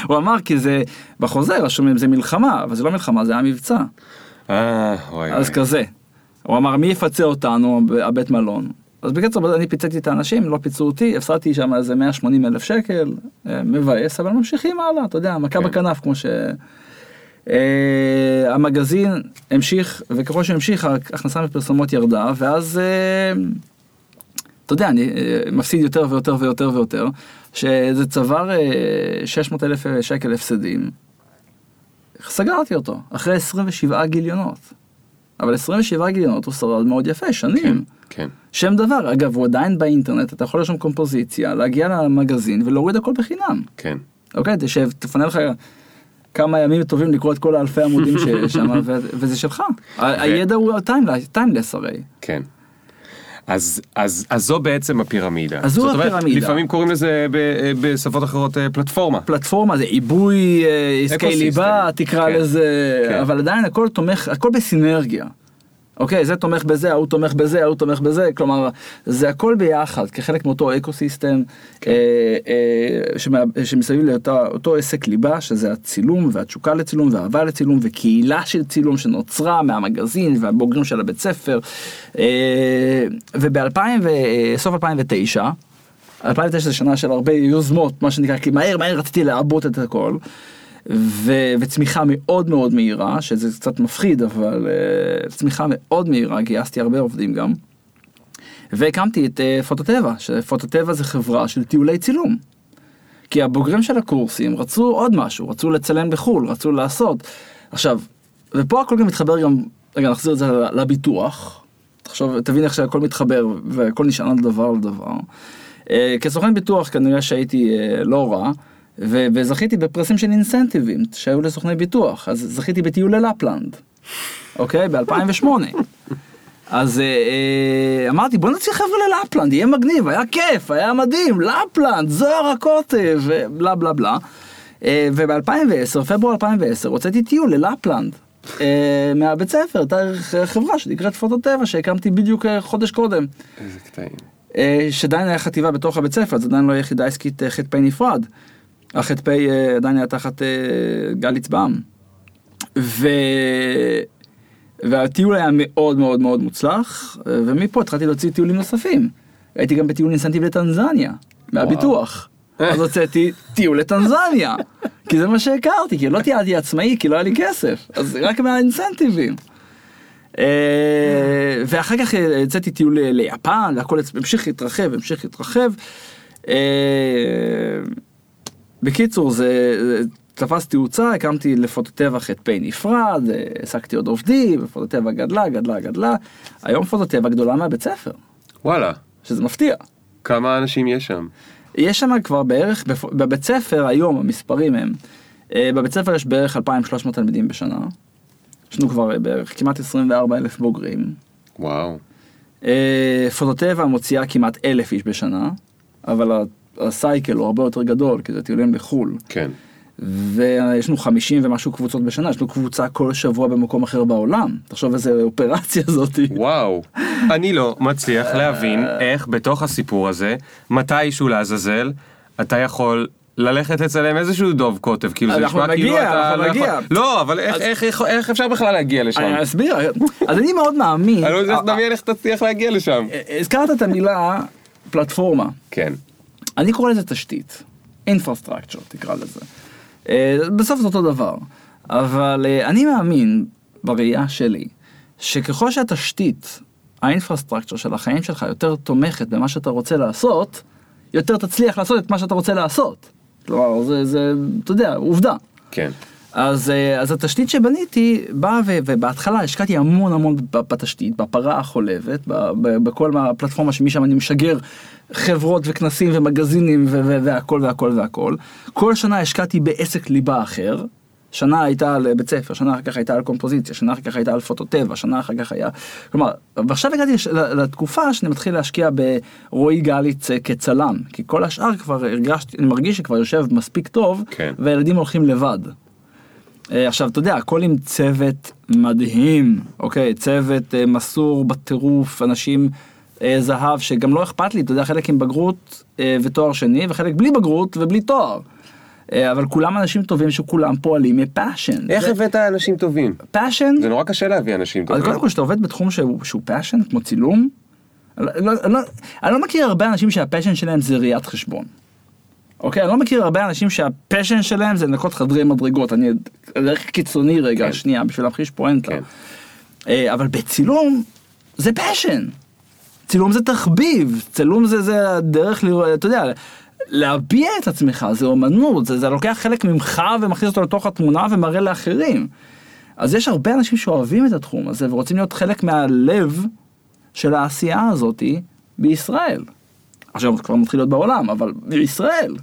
A: הוא אמר כי זה בחוזה רשום זה מלחמה אבל זה לא מלחמה זה היה מבצע
C: אה, וואי.
A: אז
C: וואי.
A: כזה. הוא אמר מי יפצה אותנו הבית מלון. אז בקיצור אני פיציתי את האנשים לא פיצו אותי הפסדתי שם איזה 180 אלף שקל אה, מבאס אבל ממשיכים הלאה אתה יודע מכה
C: כן.
A: בכנף כמו ש... אה, המגזין המשיך וככל שהמשיך ההכנסה מפרסומות ירדה ואז אה, אתה יודע אני אה, מפסיד יותר ויותר ויותר ויותר שזה צבר אה, 600 אלף שקל הפסדים. סגרתי אותו אחרי 27 גיליונות. אבל 27 גיליונות הוא שרד מאוד יפה שנים.
C: כן.
A: שם דבר אגב הוא עדיין באינטרנט אתה יכול לרשום קומפוזיציה להגיע למגזין ולהוריד הכל בחינם.
C: כן.
A: אוקיי תשב תפנה לך כמה ימים טובים לקרוא את כל האלפי עמודים שיש *laughs* שם, וזה שלך. הידע הוא timeless הרי.
C: כן. אז, אז, אז זו בעצם הפירמידה.
A: אז זו
C: זאת אומרת,
A: הפירמידה.
C: לפעמים קוראים לזה ב, בשפות אחרות אה, פלטפורמה.
A: פלטפורמה זה עיבוי אה, עסקי. ליבה תקרא
C: כן.
A: לזה
C: כן.
A: אבל עדיין הכל תומך הכל בסינרגיה. אוקיי זה תומך בזה ההוא תומך בזה ההוא תומך בזה כלומר זה הכל ביחד כחלק מאותו ecosystem
C: כן.
A: אה, אה, שמה- שמסביב לאותו עסק ליבה שזה הצילום והתשוקה לצילום והאהבה לצילום וקהילה של צילום שנוצרה מהמגזין והבוגרים של הבית ספר וב-2000 סוף 2009 2009 זה שנה של הרבה יוזמות, מה שנקרא, כי מהר מהר רציתי לעבות את הכל. ו- וצמיחה מאוד מאוד מהירה, שזה קצת מפחיד, אבל uh, צמיחה מאוד מהירה, גייסתי הרבה עובדים גם. והקמתי את uh, פוטוטבע, שפוטוטבע זה חברה של טיולי צילום. כי הבוגרים של הקורסים רצו עוד משהו, רצו לצלם בחו"ל, רצו לעשות. עכשיו, ופה הכל גם מתחבר גם, רגע נחזיר את זה לביטוח. תחשוב, תבין איך שהכל מתחבר והכל נשען על דבר על דבר. אה, כסוכן ביטוח כנראה שהייתי אה, לא רע, ו- וזכיתי בפרסים של אינסנטיבים שהיו לסוכני ביטוח, אז זכיתי בטיול ללפלנד, אוקיי? ב-2008. אז אה, אה, אמרתי בוא נוציא חבר'ה ללפלנד, יהיה מגניב, היה כיף, היה מדהים, לפלנד, זוהר הקוטב, ובלה בלה בלה. אה, וב-2010, פברואר 2010, הוצאתי טיול ללפלנד. אה, מהבית ספר, דרך אה, חברה שנקראת פוטוטבע שהקמתי בדיוק אה, חודש קודם.
C: איזה קטעים.
A: אה, שעדיין היה חטיבה בתוך הבית ספר, אז עדיין לא יחידה עסקית אה, ח"פ נפרד. הח"פ אה, עדיין היה תחת אה, גל עצבם. ו... והטיול היה מאוד מאוד מאוד מוצלח, אה, ומפה התחלתי להוציא טיולים נוספים. הייתי גם בטיול אינסנטיב לטנזניה, מהביטוח. אז הוצאתי טיול לטנזניה, כי זה מה שהכרתי, כי לא טיילתי עצמאי, כי לא היה לי כסף, אז רק מהאינסנטיבים. ואחר כך יצאתי טיול ליפן והכל המשיך להתרחב המשיך להתרחב. בקיצור זה זה תפס תאוצה הקמתי לפוטוטבע ח"פ נפרד אה, העסקתי עוד עובדים ופוטוטבע גדלה גדלה גדלה היום פוטוטבע גדולה מהבית ספר
C: וואלה,
A: שזה מפתיע.
C: כמה אנשים יש שם?
A: יש שם כבר בערך בבית ספר היום המספרים הם אה, בבית ספר יש בערך 2,300 תלמידים בשנה. יש לנו כבר אה, בערך כמעט 24 אלף בוגרים.
C: וואו.
A: פוטוטבע מוציאה כמעט אלף איש בשנה, אבל הסייקל הוא הרבה יותר גדול, כי זה טיולים לחו"ל.
C: כן.
A: ויש לנו 50 ומשהו קבוצות בשנה, יש לנו קבוצה כל שבוע במקום אחר בעולם. תחשוב איזה אופרציה זאתי.
C: וואו. אני לא מצליח להבין איך בתוך הסיפור הזה, מתישהו לעזאזל, אתה יכול ללכת לצלם איזשהו דוב קוטב, כאילו זה
A: אנחנו
C: נשמע כאילו
A: נגיע,
C: אתה
A: אנחנו
C: לא יכול...
A: נגיע.
C: לא, אבל איך- איך- איך- איך אפשר בכלל להגיע לשם?
A: אני אסביר, אז אני מאוד מאמין.
C: אני לא יודע
A: אה,
C: איך לדמיין איך תצליח להגיע לשם.
A: אה, הזכרת את המילה פלטפורמה.
C: כן.
A: אני קורא לזה תשתית, infrastructure תקרא לזה. אה, בסוף זה אותו דבר, אבל אה, אני מאמין בראייה שלי, שככל שהתשתית, האינפרסטרקצ'ר של החיים שלך יותר תומכת במה שאתה רוצה לעשות, יותר תצליח לעשות את מה שאתה רוצה לעשות. כלומר, זה, זה, אתה יודע, עובדה.
C: כן.
A: אז, אה, אז התשתית שבניתי באה ובהתחלה השקעתי המון המון בתשתית, בפרה החולבת, בכל הפלטפורמה שמשם אני משגר חברות וכנסים ומגזינים והכל והכל והכל. כל שנה השקעתי בעסק ליבה אחר. שנה הייתה על בית ספר, שנה אחר כך הייתה על קומפוזיציה, שנה אחר כך הייתה על פוטוטבע, שנה אחר כך היה... כלומר, ועכשיו הגעתי לתקופה שאני מתחיל להשקיע ברועי גליץ אה, כצלם, כי כל השאר כבר הרגשתי, אני מרגיש שכבר יושב מספיק טוב,
C: כן.
A: והילדים הולכים לבד. אה, עכשיו אתה יודע הכל עם צוות מדהים אוקיי צוות אה, מסור בטירוף אנשים אה, זהב שגם לא אכפת לי אתה יודע חלק עם בגרות ותואר שני וחלק בלי בגרות ובלי תואר. אבל כולם אנשים טובים שכולם פועלים מ passion.
C: איך הבאת אנשים טובים?
A: passion?
C: זה נורא קשה להביא אנשים
A: אז
C: טובים.
A: קודם כל כשאתה עובד בתחום שהוא, שהוא passion כמו צילום. אני לא, אני, לא, אני לא מכיר הרבה אנשים שה passion שלהם זה ראיית חשבון. אוקיי? אני לא מכיר הרבה אנשים שה passion שלהם זה לנקות חדרי מדרגות. אני אלך קיצוני רגע,
C: כן.
A: שנייה, בשביל להמחיש פואנטה.
C: כן.
A: אה, אבל בצילום זה passion. צילום זה תחביב, צילום זה, זה הדרך לראות, אתה יודע, להביע את עצמך, זה אומנות, זה, זה לוקח חלק ממך ומכניס אותו לתוך התמונה ומראה לאחרים. אז יש הרבה אנשים שאוהבים את התחום הזה ורוצים להיות חלק מהלב של העשייה הזאתי בישראל. עכשיו זה כבר מתחיל להיות בעולם, אבל בישראל.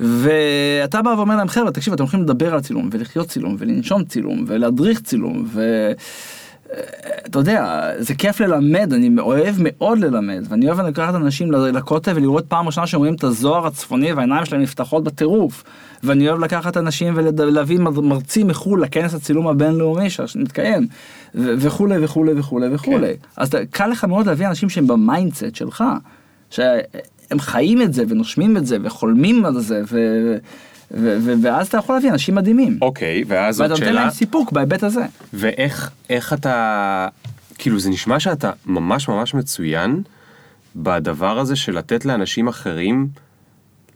A: ואתה בא ואומר להם, חבר'ה, תקשיב, אתם הולכים לדבר על צילום, ולחיות צילום, ולנשום צילום, ולהדריך צילום, ו... אתה יודע, זה כיף ללמד, אני אוהב מאוד ללמד, ואני אוהב לקחת אנשים לכותל ולראות פעם ראשונה שהם רואים את הזוהר הצפוני והעיניים שלהם נפתחות בטירוף. ואני אוהב לקחת אנשים ולהביא מרצים מחו"ל לכנס הצילום הבינלאומי שמתקיים, וכולי וכולי וכולי וכולי. כן. אז קל לך מאוד להביא אנשים שהם ב mindset שלך, שהם חיים את זה ונושמים את זה וחולמים על זה. ו... ואז אתה יכול להביא אנשים מדהימים.
C: אוקיי, ואז עוד שאלה.
A: ואתה נותן להם סיפוק בהיבט הזה.
C: ואיך אתה, כאילו זה נשמע שאתה ממש ממש מצוין בדבר הזה של לתת לאנשים אחרים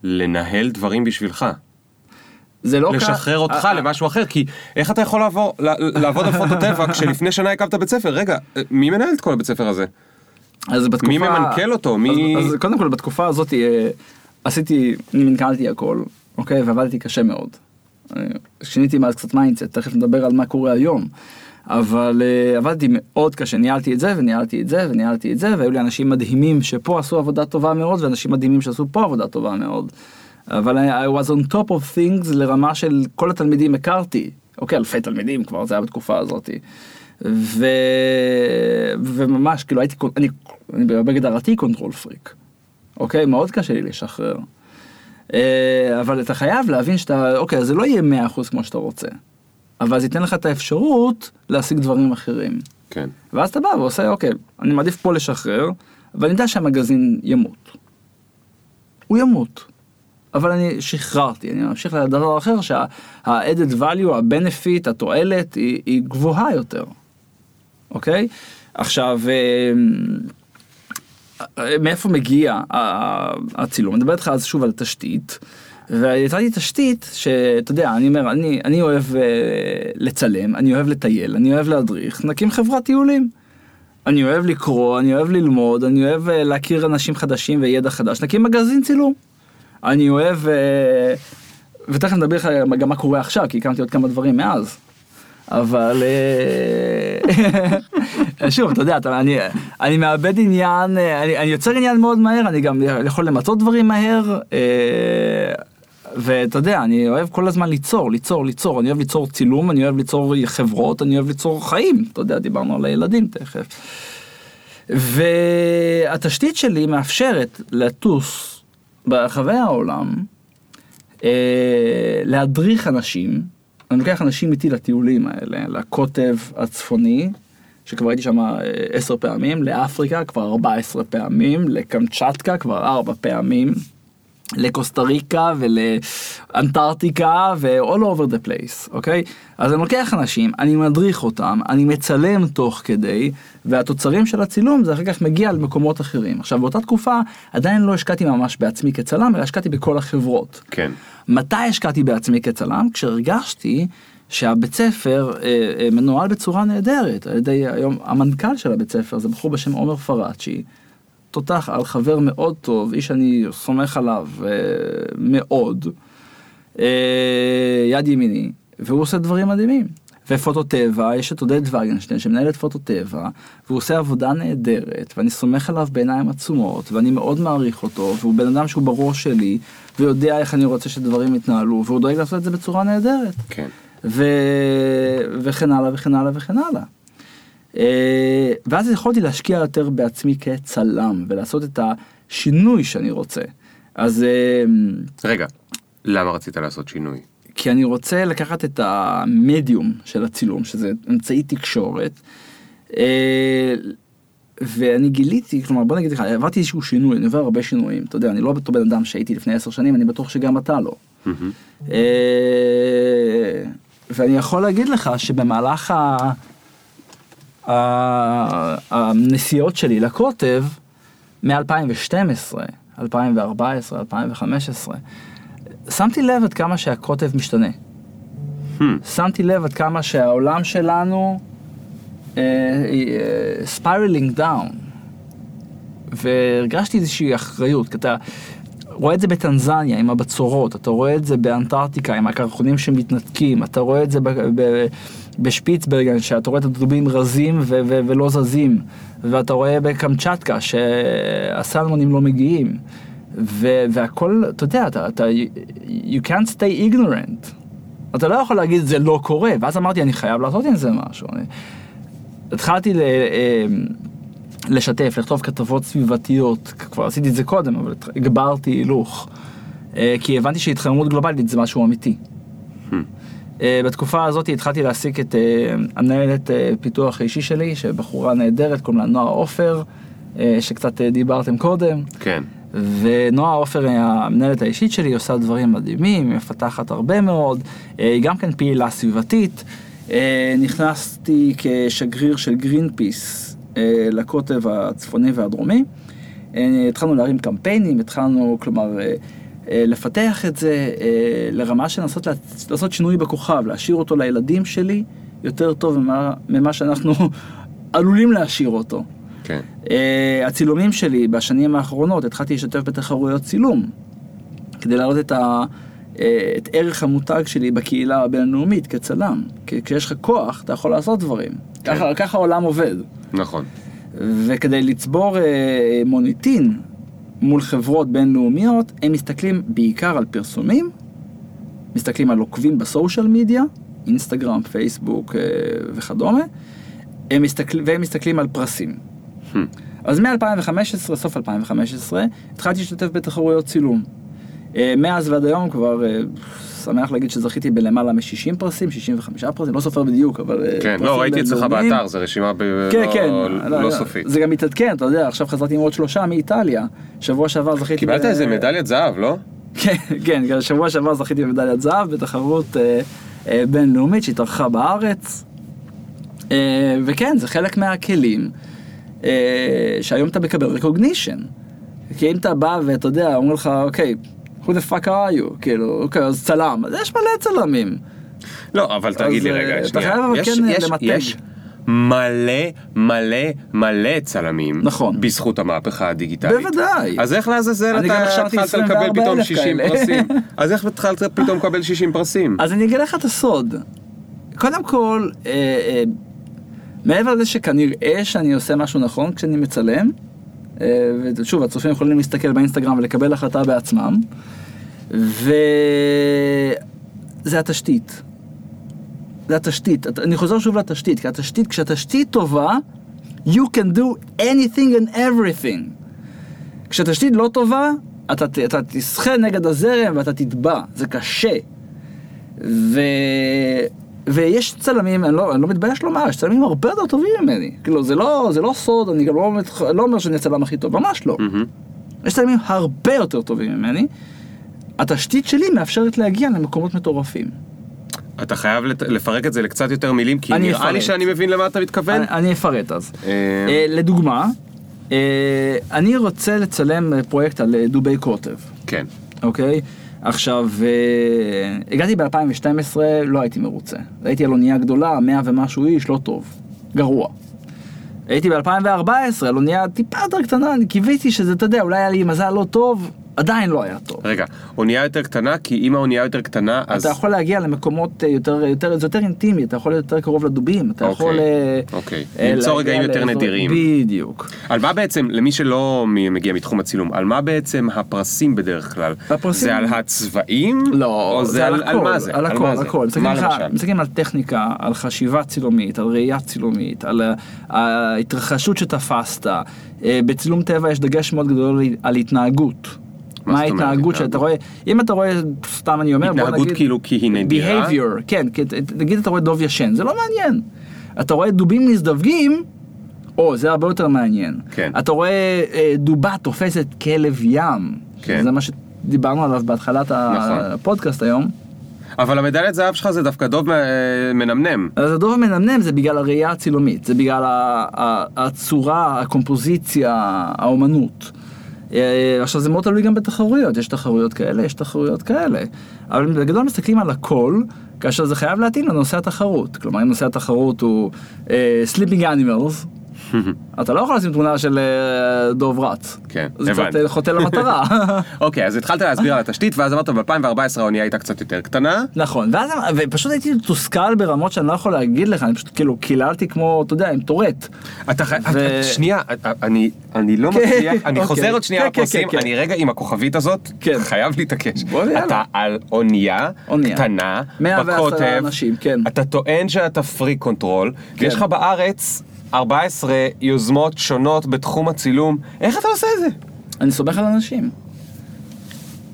C: לנהל דברים בשבילך.
A: זה לא
C: לשחרר אותך אה, אה. למשהו אחר, כי איך אתה יכול לעבור, לעבוד על פוטוטבע כשלפני שנה הקמת בית ספר? רגע, מי מנהל את כל הבית ספר הזה?
A: אז בתקופה...
C: מי ממנכ"ל אותו? מי...
A: אז, אז קודם כל בתקופה הזאת אה, עשיתי, מנכ"לתי הכל. אוקיי? ועבדתי קשה מאוד. שיניתי מאז קצת mindset, תכף נדבר על מה קורה היום. אבל uh, עבדתי מאוד קשה, ניהלתי את זה וניהלתי את זה וניהלתי את זה, והיו לי אנשים מדהימים שפה עשו עבודה טובה מאוד, ואנשים מדהימים שעשו פה עבודה טובה מאוד. אבל I, I was on top of things לרמה של כל התלמידים הכרתי, אוקיי, אלפי תלמידים כבר, זה היה בתקופה הזאת. ו... וממש, כאילו הייתי, אני, אני בהגדרתי control freak, אוקיי? מאוד קשה לי לשחרר. אה, אבל אתה חייב להבין שאתה, אוקיי, זה לא יהיה 100% כמו שאתה רוצה, אבל זה ייתן לך את האפשרות להשיג דברים אחרים.
C: כן.
A: ואז אתה בא ועושה, אוקיי, אני מעדיף פה לשחרר, ואני יודע שהמגזין ימות. הוא ימות. אבל אני שחררתי, אני ממשיך לדבר אחר שה-added value, ה-benefit, התועלת היא, היא גבוהה יותר, אוקיי? עכשיו, אה, מאיפה מגיע הצילום? אני מדבר איתך אז שוב על תשתית. ויצרתי תשתית שאתה יודע אני אומר אני אני אוהב uh, לצלם אני אוהב לטייל אני אוהב להדריך נקים חברת טיולים. אני אוהב לקרוא אני אוהב ללמוד אני אוהב uh, להכיר אנשים חדשים וידע חדש נקים מגזין צילום. אני אוהב uh, ותכף נדבר לך גם מה קורה עכשיו כי הקמתי עוד כמה דברים מאז. אבל אה, *laughs* שוב אתה יודע אני אני מאבד עניין אה, אני, אני יוצר עניין מאוד מהר אני גם יכול למצות דברים מהר אה, ואתה יודע אני אוהב כל הזמן ליצור ליצור ליצור אני אוהב ליצור צילום אני אוהב ליצור חברות אני אוהב ליצור חיים אתה יודע דיברנו על הילדים תכף. והתשתית שלי מאפשרת לטוס ברחבי העולם להדריך אנשים. אני לוקח אנשים איתי לטיולים האלה, לקוטב הצפוני, שכבר הייתי שם אה, עשר פעמים, לאפריקה כבר ארבע עשרה פעמים, לקמצ'טקה כבר ארבע פעמים, לקוסטה ריקה ולאנטארקטיקה ו-all over the place, אוקיי? אז אני לוקח אנשים, אני מדריך אותם, אני מצלם תוך כדי, והתוצרים של הצילום זה אחר כך מגיע למקומות אחרים. עכשיו באותה תקופה עדיין לא השקעתי ממש בעצמי כצלם, אלא השקעתי בכל החברות.
C: כן.
A: מתי השקעתי בעצמי כצלם? כשהרגשתי שהבית ספר אה, אה, מנוהל בצורה נהדרת על ידי היום המנכ"ל של הבית ספר זה בחור בשם עומר פרצ'י. תותח על חבר מאוד טוב, איש אני סומך עליו אה, מאוד, אה, יד ימיני, והוא עושה דברים מדהימים. ופוטו טבע, יש את עודד וגנשטיין שמנהל את פוטו טבע, והוא עושה עבודה נהדרת, ואני סומך עליו בעיניים עצומות, ואני מאוד מעריך אותו, והוא בן אדם שהוא בראש שלי, ויודע איך אני רוצה שדברים יתנהלו, והוא דואג לעשות את זה בצורה נהדרת.
C: כן.
A: ו... וכן הלאה וכן הלאה וכן הלאה. אה, ואז יכולתי להשקיע יותר בעצמי כצלם, ולעשות את השינוי שאני רוצה. אז... אה,
C: רגע, למה רצית לעשות שינוי?
A: כי אני רוצה לקחת את המדיום של הצילום, שזה אמצעי תקשורת, אה, ואני גיליתי, כלומר בוא נגיד לך, עברתי איזשהו שינוי, אני עובר הרבה שינויים, אתה יודע, אני לא אותו בן אדם שהייתי לפני עשר שנים, אני בטוח שגם אתה לא. ואני יכול להגיד לך שבמהלך הנסיעות שלי לקוטב, מ-2012, 2014, 2015, שמתי לב עד כמה שהקוטב משתנה. Hmm. שמתי לב עד כמה שהעולם שלנו spiraling uh, down. והרגשתי איזושהי אחריות, כי אתה רואה את זה בטנזניה עם הבצורות, אתה רואה את זה באנטארקטיקה עם הקרחונים שמתנתקים, אתה רואה את זה בשפיצברגן, שאתה רואה את הדובים רזים ו- ו- ולא זזים, ואתה רואה בקמצ'טקה שהסלמונים לא מגיעים. ו- והכל, אתה יודע, אתה, אתה, you can't stay ignorant. אתה לא יכול להגיד זה לא קורה, ואז אמרתי אני חייב לעשות עם זה משהו. אני... התחלתי ל... אה, לשתף, לכתוב כתבות סביבתיות, כבר עשיתי את זה קודם, אבל הגברתי הילוך. אה, כי הבנתי שהתחממות גלובלית זה משהו אמיתי.
C: Hmm.
A: אה, בתקופה הזאת התחלתי להעסיק את המנהלת פיתוח האישי שלי, שבחורה נהדרת, קוראים לה נועה עופר, שקצת דיברתם קודם.
C: כן.
A: ונועה עופר היא המנהלת האישית שלי, עושה דברים מדהימים, היא מפתחת הרבה מאוד, היא גם כן פעילה סביבתית. נכנסתי כשגריר של גרין פיס אה, לקוטב הצפוני והדרומי. אה, התחלנו להרים קמפיינים, התחלנו, כלומר, אה, לפתח את זה לרמה של לנסות לעשות שינוי בכוכב, להשאיר אותו לילדים שלי יותר טוב ממה, ממה שאנחנו *laughs* עלולים להשאיר אותו.
C: כן.
A: הצילומים שלי בשנים האחרונות, התחלתי להשתתף בתחרויות צילום, כדי להעלות את, ה, את ערך המותג שלי בקהילה הבינלאומית כצלם. כי כשיש לך כוח, אתה יכול לעשות דברים. כן. ככה, ככה העולם עובד.
C: נכון.
A: וכדי לצבור אה, מוניטין מול חברות בינלאומיות, הם מסתכלים בעיקר על פרסומים, מסתכלים על עוקבים בסושיאל מדיה, אינסטגרם, פייסבוק אה, וכדומה, הם מסתכל, והם מסתכלים על פרסים. Hmm. אז מ-2015, סוף 2015, התחלתי להשתתף בתחרויות צילום. אה, מאז ועד היום כבר אה, שמח להגיד שזכיתי בלמעלה מ-60 פרסים, 65 פרסים, לא סופר בדיוק, אבל...
C: אה, כן, לא, ראיתי אצלך באתר, זו רשימה ב...
A: כן, לא, כן,
C: לא, לא סופית.
A: זה גם מתעדכן, אתה יודע, עכשיו חזרתי עם עוד שלושה מאיטליה. שבוע שעבר זכיתי...
C: קיבלת ב... איזה מדליית זהב, לא?
A: כן, כן, שבוע שעבר זכיתי במדליית זהב בתחרות אה, אה, בינלאומית שהתארחה בארץ. אה, וכן, זה חלק מהכלים אה, שהיום אתה מקבל recognition. כי אם אתה בא ואתה יודע, אומרים לך, אוקיי, who the fuck are you? כאילו, אוקיי, אז צלם, אז יש מלא צלמים.
C: לא, אבל תגיד לי רגע,
A: אתה חייב אבל כן למתג.
C: יש מלא מלא מלא צלמים.
A: נכון.
C: בזכות המהפכה הדיגיטלית.
A: בוודאי.
C: אז איך לעזאזל אתה התחלת לקבל פתאום 60 פרסים? *laughs* אז איך התחלת פתאום לקבל 60 פרסים?
A: אז אני אגיד לך את הסוד. קודם כל, אה, אה, מעבר לזה שכנראה שאני עושה משהו נכון כשאני מצלם, אה, ושוב, הצופים יכולים להסתכל באינסטגרם ולקבל החלטה בעצמם, וזה התשתית. זה התשתית. אני חוזר שוב לתשתית, כי התשתית, כשהתשתית טובה, you can do anything and everything. כשהתשתית לא טובה, אתה, אתה תסחה נגד הזרם ואתה תטבע, זה קשה. ו... ויש צלמים, אני לא, אני לא מתבייש לומר, יש צלמים הרבה יותר טובים ממני. כאילו, זה לא, זה לא סוד, אני גם לא, לא אומר שאני הצלם הכי טוב, ממש לא. Mm-hmm. יש צלמים הרבה יותר טובים ממני. התשתית שלי מאפשרת להגיע למקומות מטורפים.
C: אתה חייב לפרק את זה לקצת יותר מילים, כי נראה אפרט. לי שאני מבין למה אתה מתכוון.
A: אני, אני אפרט אז. אה... אה, לדוגמה, אה, אני רוצה לצלם פרויקט על דובי קוטב.
C: כן.
A: אוקיי? עכשיו, אה, הגעתי ב-2012, לא הייתי מרוצה. הייתי על אונייה גדולה, מאה ומשהו איש, לא טוב. גרוע. הייתי ב-2014, על אונייה טיפה יותר קטנה, אני קיוויתי שזה, אתה יודע, אולי היה לי מזל לא טוב, עדיין לא היה טוב.
C: רגע, אונייה יותר קטנה, כי אם האונייה יותר קטנה, אז...
A: אתה יכול להגיע למקומות אה, יותר, יותר, זה יותר אינטימי, אתה יכול להיות יותר קרוב לדובים, אתה
C: אוקיי,
A: יכול...
C: אוקיי, אה, למצוא רגעים יותר לאזור... נדירים.
A: בדיוק.
C: על מה בעצם, למי שלא מגיע מתחום הצילום, על מה בעצם הפרסים בדרך כלל? הפרסים... זה על הצבעים?
A: לא,
C: זה,
A: זה
C: על, על, על מה זה?
A: על הכל, על הכל. מה למשל? מסתכלים על טכניקה, על חשיבה צילומית, על ראייה צילומית, על ההתרחשות שתפסת. אה, בצילום טבע יש דגש מאוד גדול על התנהגות. מה ההתנהגות שאתה רואה, אם אתה רואה, סתם אני אומר,
C: התנהגות כאילו כי היא נדירה?
A: behavior, כן, נגיד אתה רואה דוב ישן, זה לא מעניין. אתה רואה דובים מזדווגים, או, זה הרבה יותר מעניין.
C: כן.
A: אתה רואה אה, דובה תופסת כלב ים, כן. זה מה שדיברנו עליו בהתחלת נכון. הפודקאסט היום.
C: אבל המדליית זהב שלך זה דווקא דוב אה, מנמנם.
A: אז הדוב המנמנם זה בגלל הראייה הצילומית, זה בגלל הצורה, הקומפוזיציה, האומנות. אה, עכשיו זה מאוד תלוי גם בתחרויות, יש תחרויות כאלה, יש תחרויות כאלה. אבל בגדול מסתכלים על הכל, כאשר זה חייב להתאים לנושא התחרות. כלומר, אם נושא התחרות הוא uh, Sleeping Animals, *laughs* אתה לא יכול לשים תמונה של אה, דוב רץ.
C: כן,
A: זה קצת
C: הבנתי.
A: אה, חוטא למטרה. *laughs* *laughs*
C: אוקיי, אז התחלת להסביר על התשתית, ואז אמרת ב-2014 האונייה הייתה קצת יותר קטנה.
A: נכון, ואז, ופשוט הייתי מתוסכל ברמות שאני לא יכול להגיד לך, אני פשוט כאילו קיללתי כמו, אתה יודע, עם טורט.
C: אתה חי... שנייה, את- אני לא
A: כן,
C: מצליח, אני
A: אוקיי.
C: חוזר עוד שנייה
A: כן, כן,
C: לפרסים. אני רגע עם הכוכבית הזאת. חייב להתעקש. אתה על אונייה. קטנה,
A: 110
C: בקוטב. אתה טוען שאתה freak control, ויש לך בארץ 14 יוזמות שונות בתחום הצילום, איך אתה עושה את זה?
A: אני סומך על אנשים.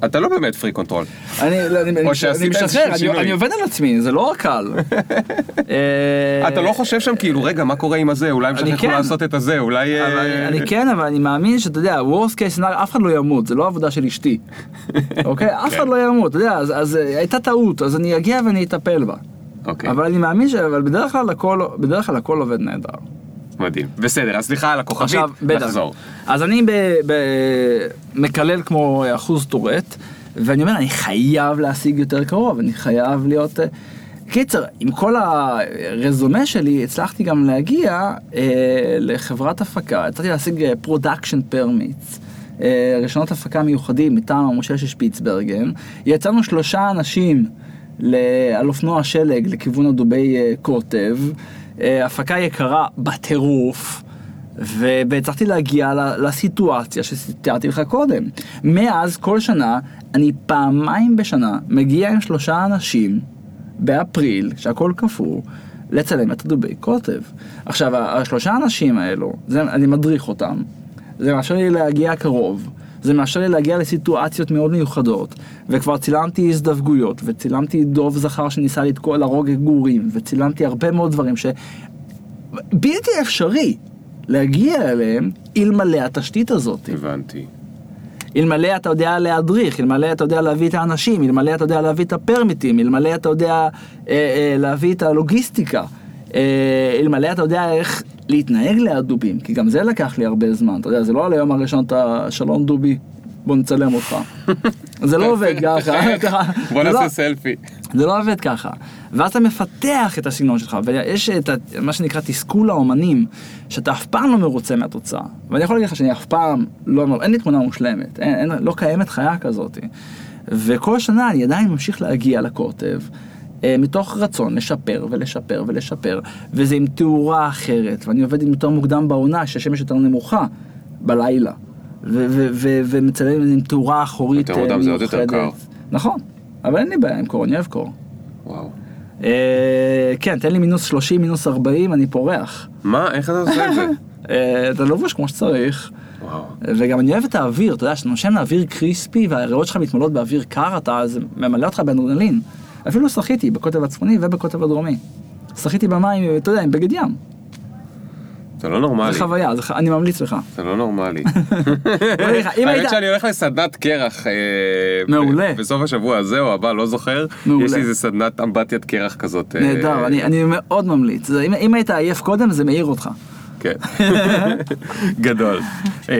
C: אתה לא באמת freak control.
A: אני, לא, אני, אני, אני
C: שעשית
A: משחרר, אני, עובד על עצמי, זה לא קל. *laughs* אה,
C: אתה לא חושב שם כאילו, רגע, מה קורה עם הזה? אולי הם שכחו
A: כן.
C: לעשות את הזה, אולי... אה,
A: אני כן, אבל אני מאמין שאתה יודע, worst case scenario, אף אחד לא ימות, זה לא עבודה של אשתי. *laughs* אוקיי? אף אחד לא ימות, אתה יודע, אז, אה, הייתה טעות, אז אני אגיע ואני אטפל בה.
C: אוקיי,
A: אבל אני מאמין ש... אבל בדרך כלל הכל עובד נהדר.
C: מדהים. בסדר, אז סליחה על הכוכבית. נחזור.
A: אז אני ב, ב, מקלל כמו אחוז טורט, ואני אומר, אני חייב להשיג יותר קרוב, אני חייב להיות... אה, קיצר, עם כל הרזומה שלי, הצלחתי גם להגיע אה, לחברת הפקה, הצלחתי להשיג production permits. רישיונות הפקה מיוחדים מטעם המושל של שפיצברגן. יצאנו שלושה אנשים על אופנוע שלג לכיוון הדובי אה, קוטב. אה, הפקה יקרה בטירוף. והצלחתי להגיע לסיטואציה שתיארתי לך קודם. מאז, כל שנה, אני פעמיים בשנה מגיע עם שלושה אנשים באפריל, שהכל קפוא, לצלם את הדובי קוטב. עכשיו, השלושה אנשים האלו, זה, אני מדריך אותם, זה מאפשר לי להגיע קרוב, זה מאפשר לי להגיע לסיטואציות מאוד מיוחדות, וכבר צילמתי הזדווגויות, וצילמתי דוב זכר שניסה לתקוע להרוג גורים, וצילמתי הרבה מאוד דברים ש... בלתי אפשרי להגיע אליהם אלמלא התשתית הזאת.
C: הבנתי.
A: אלמלא אתה יודע להדריך, אלמלא אתה יודע להביא את האנשים, אלמלא אתה יודע להביא את הפרמיטים, אלמלא אתה יודע אה, אה, להביא את הלוגיסטיקה, אה, אלמלא אתה יודע איך להתנהג ליד דובים, כי גם זה לקח לי הרבה זמן, אתה יודע, זה לא על היום הראשון אתה שלום דובי, בוא נצלם אותך. *laughs* זה לא עובד ככה. *laughs*
C: בוא
A: לא-
C: נעשה סלפי.
A: זה לא עובד ככה. ואז אתה מפתח את הסגנון שלך, ויש את ה- מה שנקרא תסכול האומנים, שאתה אף פעם לא מרוצה מהתוצאה. ואני יכול להגיד לך שאני אף פעם לא, אין לי תמונה מושלמת, אין, אין, לא קיימת חיה כזאת. וכל שנה אני עדיין ממשיך להגיע לקוטב. אה, מתוך רצון לשפר ולשפר ולשפר, וזה עם תאורה אחרת, ואני עובד עם יותר מוקדם בעונה, שהשמש יותר נמוכה, בלילה, ומצלם עם תאורה אחורית
C: יותר מוקדם
A: אה,
C: זה עוד יותר קר.
A: מיוחדת. נכון, אבל אין לי בעיה עם קור, אני אוהב קור.
C: וואו.
A: אה, כן, תן לי מינוס 30, מינוס 40, אני פורח.
C: מה? איך אתה עושה את זה? *laughs*
A: אתה לבוש כמו שצריך.
C: וואו.
A: וגם אני אוהב את האוויר, אתה יודע, כשאתה נושם לאוויר קריספי והריאות שלך מתמלאות באוויר קר, אתה, זה ממלא אותך באדרנלין. אפילו שחיתי בקוטב הצפוני ובקוטב הדרומי. שחיתי במים, אתה יודע, עם בגד ים.
C: זה לא נורמלי.
A: זה חוויה, אני ממליץ לך.
C: זה לא נורמלי. *laughs* האמת. שאני הולך לסדנת קרח. אה,
A: מעולה.
C: בסוף השבוע הזה או הבא, לא זוכר.
A: מעולה.
C: יש לי איזה סדנת אמבטיית קרח כזאת. אה,
A: נהדר, אני, אני מאוד ממליץ. זה, אם, אם היית עייף קודם, זה מעיר אותך.
C: כן. *laughs* גדול. אה,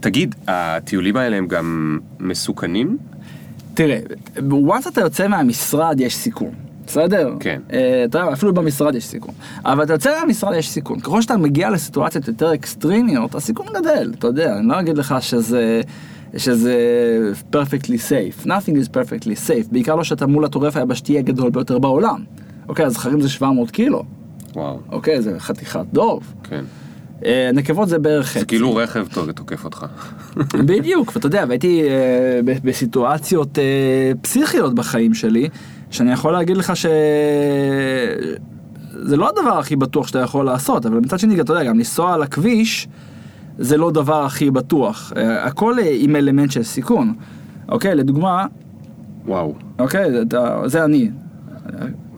C: תגיד, הטיולים האלה הם גם מסוכנים?
A: תראה, once אתה יוצא מהמשרד יש סיכון, בסדר?
C: כן.
A: אה, אתה יודע, אפילו במשרד יש סיכון. אבל אתה יוצא מהמשרד יש סיכון. ככל שאתה מגיע לסיטואציות יותר אקסטרימיות, הסיכון גדל, אתה יודע, אני לא אגיד לך שזה... שזה perfectly safe, nothing is perfectly safe, בעיקר לא שאתה מול הטורף היבשתי הגדול ביותר בעולם. אוקיי, אז זכרים זה 700 קילו,
C: וואו.
A: אוקיי, זה חתיכת דוב.
C: כן.
A: אה, נקבות זה בערך חצי.
C: זה כאילו רכב תוקף אותך. *laughs*
A: בדיוק, ואתה יודע, והייתי אה, בסיטואציות אה, פסיכיות בחיים שלי, שאני יכול להגיד לך ש... זה לא הדבר הכי בטוח שאתה יכול לעשות, אבל מצד שני, אתה יודע, גם לנסוע על הכביש, זה לא דבר הכי בטוח. הכל עם אלמנט של סיכון. אוקיי, לדוגמה,
C: וואו.
A: אוקיי, זה אני.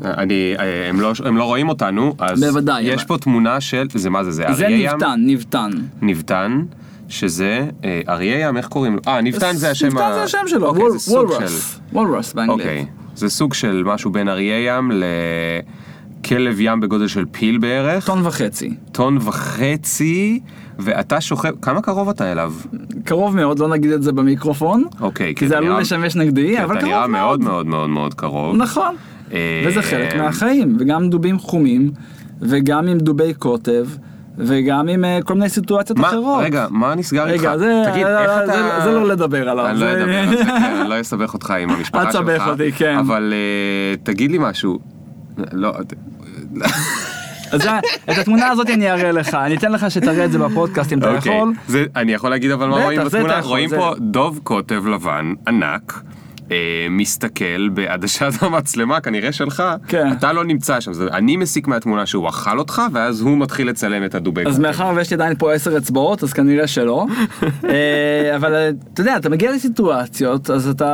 C: אני, אה, הם לא, הם לא רואים אותנו, אז
A: בוודאי,
C: יש
A: אבל-
C: פה תמונה של, זה מה זה, זה
A: זה
C: אריה ים?
A: נבטן, נבטן.
C: נבטן, שזה אה, אריה ים, איך קוראים לו? אה, נבטן זה השם
A: נבטן זה השם שלו,
C: אוקיי,
A: וול-
C: זה סוג של...
A: וולרס. וולרס באנגלית.
C: אוקיי, זה סוג של משהו בין אריה ים לכלב ים בגודל של פיל בערך.
A: טון וחצי.
C: טון וחצי, ואתה שוכב, כמה קרוב אתה אליו?
A: קרוב מאוד, לא נגיד את זה במיקרופון.
C: אוקיי,
A: כי זה עלול לשמש נגדי, אבל
C: אתה
A: קרוב
C: נראה מאוד
A: מאוד.
C: מאוד מאוד מאוד קרוב.
A: נכון.
C: אה,
A: וזה חלק מהחיים, וגם דובים חומים, וגם עם דובי קוטב, וגם עם אה, כל מיני סיטואציות
C: מה,
A: אחרות.
C: רגע, מה נסגר איתך?
A: רגע, זה,
C: תגיד,
A: זה,
C: איך
A: זה,
C: אתה...
A: זה לא לדבר עליו.
C: אני לא
A: זה-
C: אדבר על זה, *laughs* כן, אני לא אסבך אותך עם המשפחה
A: אל
C: שלך.
A: תסבך אותי, כן.
C: אבל אה, תגיד לי משהו. לא,
A: אז את התמונה הזאת אני אראה לך, אני אתן לך שתראה את זה בפודקאסט אם אתה
C: אוקיי.
A: יכול.
C: אני יכול להגיד אבל מה רואים בתמונה? רואים פה דוב קוטב לבן ענק. אה, מסתכל בעדשת *laughs* המצלמה כנראה שלך,
A: כן.
C: אתה לא נמצא שם, זה- אני מסיק מהתמונה שהוא אכל אותך ואז הוא מתחיל לצלם את הדובי
A: אז. מאחר ויש לי עדיין פה עשר אצבעות, אז כנראה שלא. *laughs* אה, אבל אה, אתה יודע, אתה מגיע לסיטואציות, אז אתה,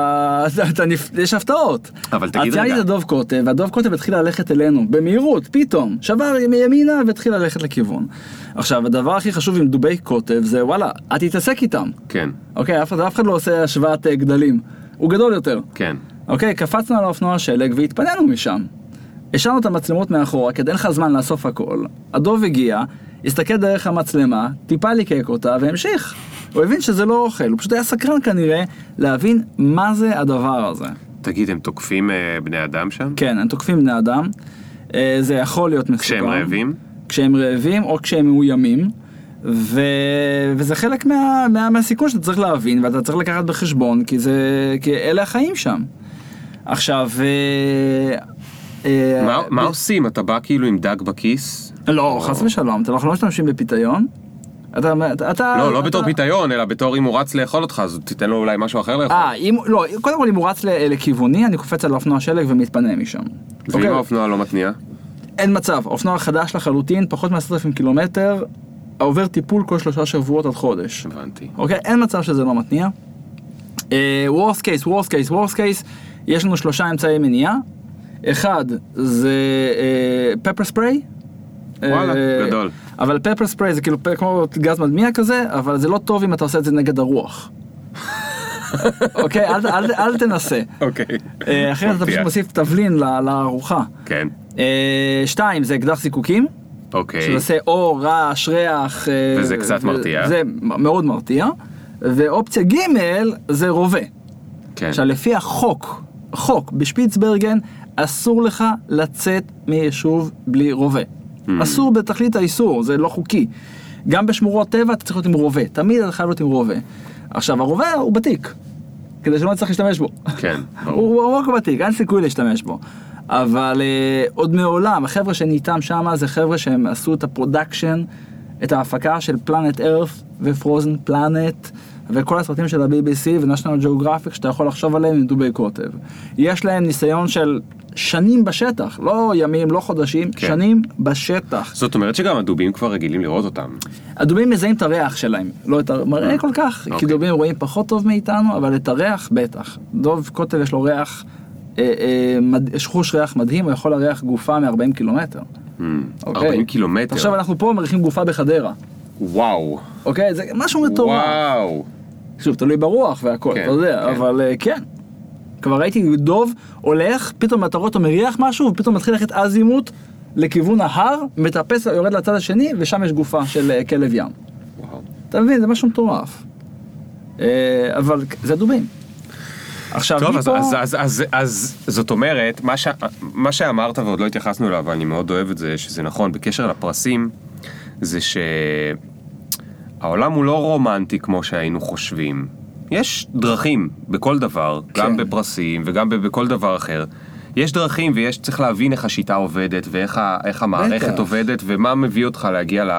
A: אתה, אתה נפ- יש הפתעות.
C: אבל תגיד
A: אז ציינתי
C: רגע.
A: את הדוב קוטב, והדוב קוטב התחיל ללכת אלינו, במהירות, פתאום, שבר מימינה והתחיל ללכת לכיוון. עכשיו, הדבר הכי חשוב עם דובי קוטב זה, וואלה, אל תתעסק איתם.
C: כן,
A: אוקיי, אף אף אחד לא עושה השוואת אה, גדלים. הוא גדול יותר.
C: כן.
A: אוקיי, קפצנו על האופנוע שלג והתפנינו משם. השארנו את המצלמות מאחורה, כי אין לך זמן לאסוף הכל. הדוב הגיע, הסתכל דרך המצלמה, טיפה ליקק אותה והמשיך. הוא הבין שזה לא אוכל, הוא פשוט היה סקרן כנראה להבין מה זה הדבר הזה.
C: תגיד, הם תוקפים אה, בני אדם שם?
A: כן, הם תוקפים בני אדם, אה, זה יכול להיות מסוכן.
C: כשהם רעבים?
A: כשהם רעבים או כשהם מאוימים. ו... וזה חלק מה... מה... מהסיכון שאתה צריך להבין ואתה צריך לקחת בחשבון כי זה כי אלה החיים שם. עכשיו אה, אה,
C: מה- מה
A: ב-
C: עושים? אתה בא כאילו עם דג בכיס?
A: לא חס ושלום אנחנו לא משתמשים בפיתיון. אתה, אתה,
C: לא, לא
A: אתה-
C: בתור פיתיון, אלא בתור אם הוא רץ לאכול אותך, אז תיתן לו אולי משהו אחר לאכול.
A: אה, אם, לא, קודם כל אם הוא רץ לכיווני, אני קופץ על אופנוע שלג ומתפנה משם.
C: ואם
A: אוקיי?
C: האופנוע לא מתניע?
A: אין מצב, אופנוע חדש לחלוטין, פחות מ-10,000 קילומטר, עובר טיפול כל שלושה שבועות עד חודש.
C: הבנתי.
A: אוקיי? אין מצב שזה לא מתניע. אה, worst case, worst case, worst case, יש לנו שלושה אמצעי מניעה. אחד זה פפר ספריי.
C: וואלה, גדול.
A: אבל פפר ספריי זה כאילו כמו גז מדמיע כזה, אבל זה לא טוב אם אתה עושה את זה נגד הרוח. *laughs* אוקיי? אל, אל, אל תנסה.
C: אוקיי.
A: אה, אחרת אתה פשוט. מוסיף תבלין לארוחה.
C: כן,
A: אה, שתיים זה אקדח זיקוקים.
C: אוקיי.
A: שעושה אור, רעש, ריח. אה,
C: וזה קצת
A: ו-
C: מרתיע.
A: זה מאוד מרתיע. ואופציה ג' זה רובה.
C: כן.
A: עכשיו לפי החוק, חוק בשפיצברגן, אסור לך לצאת מיישוב בלי רובה.
C: Hmm.
A: אסור בתכלית האיסור, זה לא חוקי. גם בשמורות טבע אתה צריך להיות עם רובה, תמיד אתה חייב להיות עם רובה. עכשיו הרובה הוא בתיק, כדי שלא נצטרך להשתמש בו.
C: כן, *laughs* ברור.
A: הוא הוא רק בתיק, אין סיכוי להשתמש בו. אבל אה, עוד מעולם, החבר'ה שאני איתם שם זה חבר'ה שהם עשו את ה production, את ההפקה של Planet Earth ו Frozen Planet וכל הסרטים של ה-BBC ו-National Geographic שאתה יכול לחשוב עליהם עם דובי קוטב. יש להם ניסיון של שנים בשטח, לא ימים, לא חודשים,
C: כן.
A: שנים בשטח.
C: זאת אומרת שגם הדובים כבר רגילים לראות אותם.
A: הדובים מזהים את הריח שלהם, לא את המראה כל כך, כי
C: אוקיי.
A: דובים רואים פחות טוב מאיתנו, אבל את הריח בטח. דוב קוטב יש לו ריח, אה, אה. יש חוש ריח מדהים, הוא יכול להריח גופה מ-40 קילומטר.
C: Hmm,
A: אוקיי?
C: 40 קילומטר.
A: עכשיו אנחנו פה מריחים גופה בחדרה,
C: וואו.
A: אוקיי? זה משהו מטורף.
C: וואו.
A: שוב, תלוי ברוח והכל,
C: כן,
A: אתה יודע,
C: כן.
A: אבל אה, כן. כבר ראיתי דוב הולך, פתאום אתה רואה אותו מריח משהו, ופתאום מתחיל ללכת אזימוט לכיוון ההר, מטפס, יורד לצד השני, ושם יש גופה של אה, כלב ים.
C: וואו.
A: אתה מבין, זה משהו מטורף. אה, אבל זה דובים. עכשיו,
C: טוב, אז,
A: מפה...
C: אז, אז, אז, אז זאת אומרת, מה, ש, מה שאמרת ועוד לא התייחסנו אליו, ואני מאוד אוהב את זה, שזה נכון, בקשר לפרסים, זה שהעולם הוא לא רומנטי כמו שהיינו חושבים. יש דרכים בכל דבר,
A: כן.
C: גם בפרסים וגם בכל דבר אחר. יש דרכים ויש, צריך להבין איך השיטה עובדת ואיך ה, המערכת
A: בטח.
C: עובדת ומה מביא אותך להגיע ל,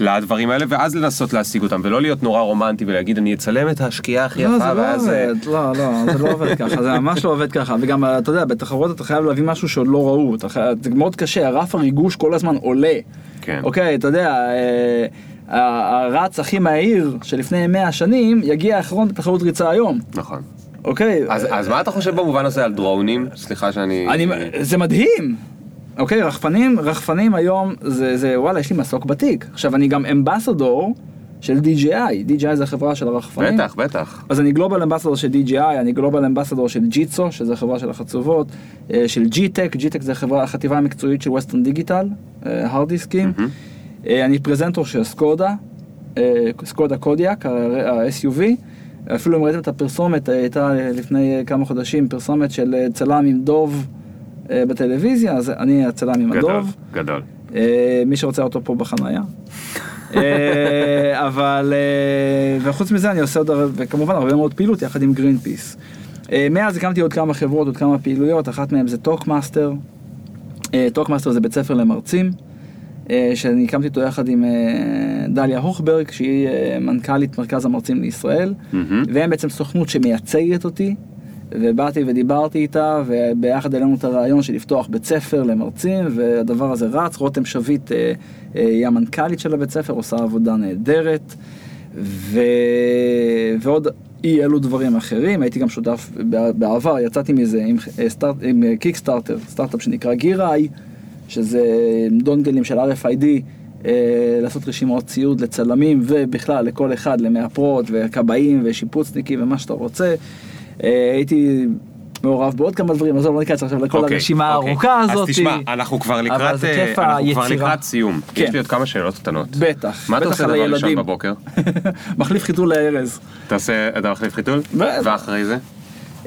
C: לדברים האלה ואז לנסות להשיג אותם ולא להיות נורא רומנטי ולהגיד אני אצלם את השקיעה הכי
A: לא,
C: יפה
A: זה לא
C: ואז... אה,
A: לא, לא, זה לא עובד ככה, זה ממש לא עובד ככה, וגם, אתה יודע, בתחרות אתה חייב להביא משהו שעוד לא ראו, זה מאוד קשה, הרף הריגוש כל הזמן עולה.
C: כן.
A: אוקיי, אתה יודע, אה, הרץ הכי מהיר שלפני 100 שנים, יגיע האחרון בתחרות ריצה היום,
C: נכון.
A: אוקיי?
C: אז, אז מה אתה חושב במובן הזה על דרונים? סליחה שאני...
A: אני, זה מדהים. אוקיי, רחפנים, רחפנים היום, זה, זה, וואלה, יש לי מסוק בתיק. עכשיו, אני גם אמבסדור של DJI, DJI זה החברה של הרחפנים.
C: בטח, בטח.
A: אז אני גלובל אמבסדור של DJI, אני גלובל אמבסדור של ג'יצו, שזה חברה של החצובות, אה, של G-Tech, G-Tech זה החברה, החטיבה המקצועית של ווסטרן דיגיטל, הרד דיסקים. אה, אני פרזנטור של סקודה, סקודה קודיאק, ה-SUV. אפילו אם ראיתם את הפרסומת, אה, הייתה לפני כמה חודשים פרסומת של אה, צלם עם דוב בטלוויזיה, אז אני הצלם עם
C: גדול,
A: הדוב.
C: גדול.
A: אה, מי שרוצה אותו פה בחנייה. אה, *laughs* אבל, אה, וחוץ מזה אני עושה עוד, וכמובן הרבה מאוד פעילות יחד עם גרינפיס. אה, מאז הקמתי עוד כמה חברות, עוד כמה פעילויות, אחת מהן זה Talkmaster. Talkmaster זה בית ספר למרצים, אה, שאני הקמתי אותו יחד עם אה, דליה הוכברג, שהיא אה, מנכ"לית מרכז המרצים לישראל,
C: מהמם.
A: והם בעצם סוכנות שמייצגת אותי, ובאתי ודיברתי איתה, וביחד העלינו את הרעיון של לפתוח בית ספר למרצים, והדבר הזה רץ. רותם שביט אה, אה, היא המנכ"לית של הבית ספר, עושה עבודה נהדרת, ו... ועוד אי אלו דברים אחרים. הייתי גם שותף בע- בעבר, יצאתי מזה עם, אה, סטארט, עם אה, קיקסטארטר, סטארט-אפ שנקרא גיראי, שזה דונגלים של RFID. אה, לעשות רשימות ציוד לצלמים ובכלל לכל אחד, למאפרות וכבאים ושיפוצניקים ומה שאתה רוצה. אה, הייתי מעורב בעוד כמה דברים, עזוב, לא ניכנס עכשיו לכל
C: אוקיי,
A: הרשימה
C: אוקיי.
A: הארוכה הזאת.
C: אז תשמע, אנחנו כבר לקראת, אה, אנחנו כבר. לקראת סיום.
A: כן.
C: יש לי עוד כמה שאלות קטנות.
A: בטח,
C: מה אתה
A: בטח
C: עושה
A: על
C: דבר ראשון. בבוקר? *laughs*
A: מחליף חיתול לארז.
C: תעשה, אתה מחליף חיתול? ואחרי זה?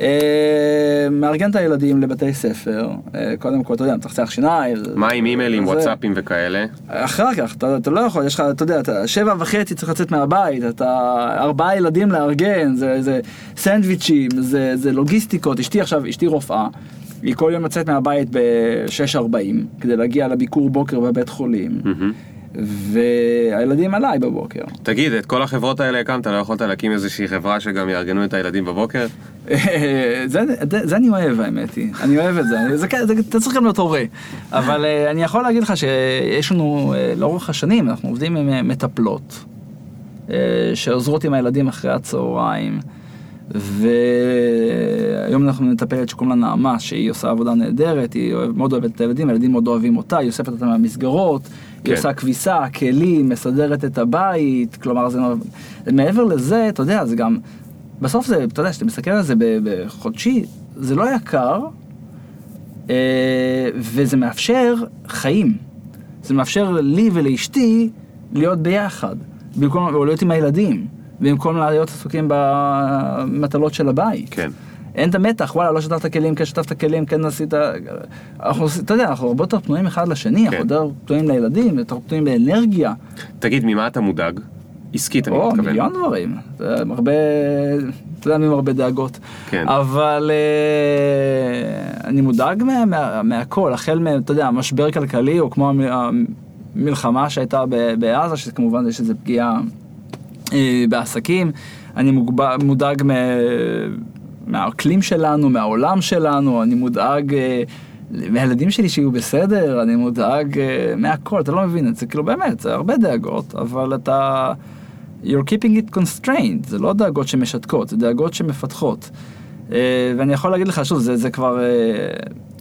A: אה, מארגן את הילדים לבתי ספר, אה, קודם כל, אתה יודע, מצחצח שיניים.
C: מה עם אימיילים, וואטסאפים וכאלה?
A: אחר כך, אתה, אתה לא יכול, יש לך, אתה יודע, אתה שבע וחצי צריך לצאת מהבית, אתה ארבעה ילדים לארגן, זה, זה סנדוויצ'ים, זה, זה לוגיסטיקות, אשתי עכשיו, אשתי רופאה, היא כל יום יוצאת מהבית ב-6.40 כדי להגיע לביקור בוקר בבית חולים,
C: מהמם.
A: והילדים עליי בבוקר.
C: תגיד, את כל החברות האלה הקמת, לא יכולת להקים איזושהי חברה שגם יארגנו את הילדים בבוקר? *laughs*
A: זה, זה, זה אני אוהב האמת היא, אני אוהב את זה, זה, אתה צריך גם להיות הורה, אבל אה, אני יכול להגיד לך שיש לנו אה, לאורך השנים, אנחנו עובדים עם אה, מטפלות שעוזרות עם הילדים אחרי הצהריים, והיום אנחנו מטפלת שקוראים לה נעמה, שהיא עושה עבודה נהדרת, היא מאוד אוהבת את הילדים, הילדים מאוד אוהבים אותה, היא אוספת אותם מהמסגרות, היא
C: כן.
A: עושה כביסה, כלים, מסדרת את הבית, כלומר זה מאוד- מעבר לזה, אתה יודע, זה גם, בסוף זה, אתה יודע, כשאתה מסתכל על זה בחודשי, זה לא יקר, אה, וזה מאפשר חיים. זה מאפשר לי ולאשתי להיות ביחד, במקום, או להיות עם הילדים, במקום להיות עסוקים במטלות של הבית.
C: כן.
A: אין את המתח, וואלה, לא שטפת כלים, כן שטפת כלים, כן עשית... אנחנו, אתה יודע, אנחנו הרבה יותר פנויים אחד לשני, אנחנו
C: כן.
A: יותר פנויים לילדים, יותר פנויים לאנרגיה.
C: תגיד, ממה אתה מודאג? עסקית אני
A: או,
C: מתכוון.
A: מיליון דברים. הרבה, אתה יודע, מי עם הרבה דאגות.
C: כן.
A: אבל אה, אני מודאג מה, מה, מהכל, החל מ, אתה יודע, משבר כלכלי, או כמו המ- המלחמה שהייתה בעזה, שכמובן יש איזו פגיעה אה, בעסקים. אני מוגב, מודאג מ, מהאקלים שלנו, מהעולם שלנו, אני מודאג... אה, מהילדים שלי שיהיו בסדר, אני מודאג אה, מהכל, אתה לא מבין את זה, כאילו באמת, זה הרבה דאגות, אבל אתה... you're keeping it constrained, זה לא דאגות שמשתקות, זה דאגות שמפתחות. אה, ואני יכול להגיד לך, שוב, זה, זה כבר אה,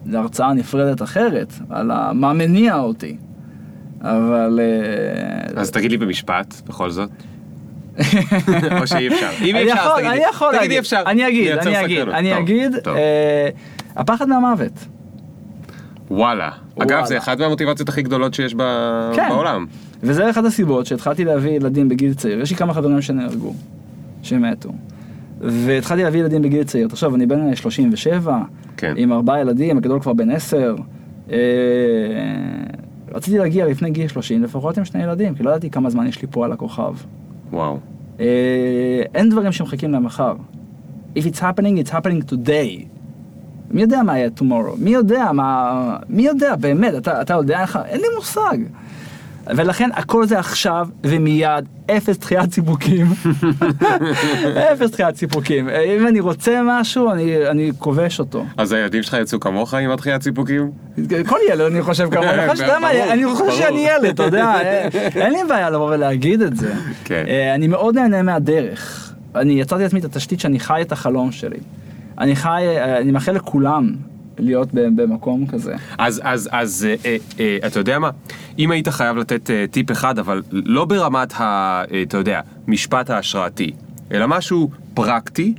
A: להרצאה נפרדת אחרת, על מה מניע אותי. אבל...
C: אז תגיד לי במשפט, בכל זאת. *laughs* או שאי אפשר. אם אי אפשר, אז
A: יכול-
C: תגיד
A: אני. יכול להגיד,
C: אי אפשר.
A: אני אגיד, אני אגיד. אני אגיד. אה, הפחד מהמוות.
C: וואלה. אגב. זה אחת מהמוטיבציות הכי גדולות שיש
A: כן.
C: בעולם.
A: וזה אחת הסיבות שהתחלתי להביא ילדים בגיל צעיר. יש לי כמה חברים שנהרגו, שמתו. והתחלתי להביא ילדים בגיל צעיר. עכשיו, אני בן 37,
C: כן.
A: עם ארבעה ילדים, הגדול כבר בן 10. אה, רציתי להגיע לפני גיל 30 לפחות עם שני ילדים, כי לא ידעתי כמה זמן יש לי פה על הכוכב.
C: וואו.
A: אה, אין דברים שמחכים למחר. If it's happening, it's happening today. מי יודע מה יהיה tomorrow? מי יודע מה... מי יודע באמת? אתה, אתה יודע לך? אין לי מושג. ולכן הכל זה עכשיו ומיד, אפס דחיית סיפוקים. *laughs* אפס דחיית סיפוקים. אם אני רוצה משהו, אני, אני כובש אותו.
C: אז הילדים שלך יצאו כמוך עם הדחיית סיפוקים?
A: כל ילד אני חושב אני יודע מה,
C: ברור,
A: אני חושב. שאני ילד, אתה יודע, אה, *laughs* אין לי בעיה לבוא ולהגיד את זה.
C: כן.
A: אה, אני מאוד נהנה מהדרך. אני יצרתי לעצמי את התשתית שאני חי את החלום שלי. אני חי, אה, אני מאחל לכולם להיות במקום כזה.
C: אז, אז, אז, אה, אה, אה, אתה יודע מה? אם היית חייב לתת אה, טיפ אחד, אבל לא ברמת ה... אה, אתה יודע, משפט ההשראתי, אלא משהו פרקטי,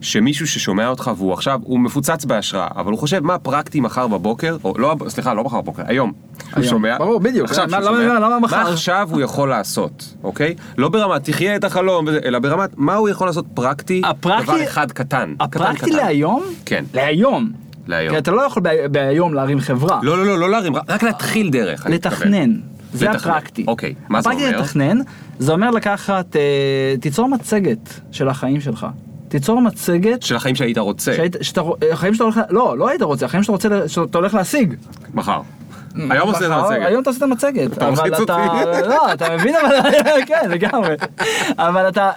C: שמישהו ששומע אותך והוא עכשיו, הוא מפוצץ בהשראה, אבל הוא חושב מה פרקטי מחר בבוקר, או לא, סליחה, לא מחר בבוקר, היום. הוא. שומע,
A: ברור, בדיוק.
C: עכשיו שהוא
A: למה-
C: שומע,
A: למה מחר?
C: מה עכשיו הוא יכול לעשות, אוקיי? לא ברמת תחיה את החלום, אלא ברמת מה הוא יכול לעשות פרקטי,
A: הפרקטי-
C: דבר אחד קטן, קטן
A: הפרקטי
C: קטן.
A: להיום?
C: כן.
A: להיום.
C: להיום.
A: כי אתה לא יכול ביום להרים חברה.
C: לא, לא, לא, לא להרים, רק להתחיל דרך.
A: לתכנן. זה. הפרקטי.
C: אוקיי, מה זה
A: הפרקטי
C: אומר?
A: לתכנן, זה אומר לקחת, אה, תיצור מצגת של החיים שלך. תיצור מצגת
C: של החיים שהיית רוצה,
A: שהיית, שאתה, רוצ- החיים שאתה הולך, לא, לא היית רוצה, החיים שאתה רוצה, שאתה הולך להשיג.
C: מחר. היום עושה את המצגת.
A: היום אתה עושה את המצגת.
C: אתה מלחיץ
A: אתה,
C: אותי.
A: לא, אתה מבין, אבל, *laughs* כן, לגמרי. אבל אתה,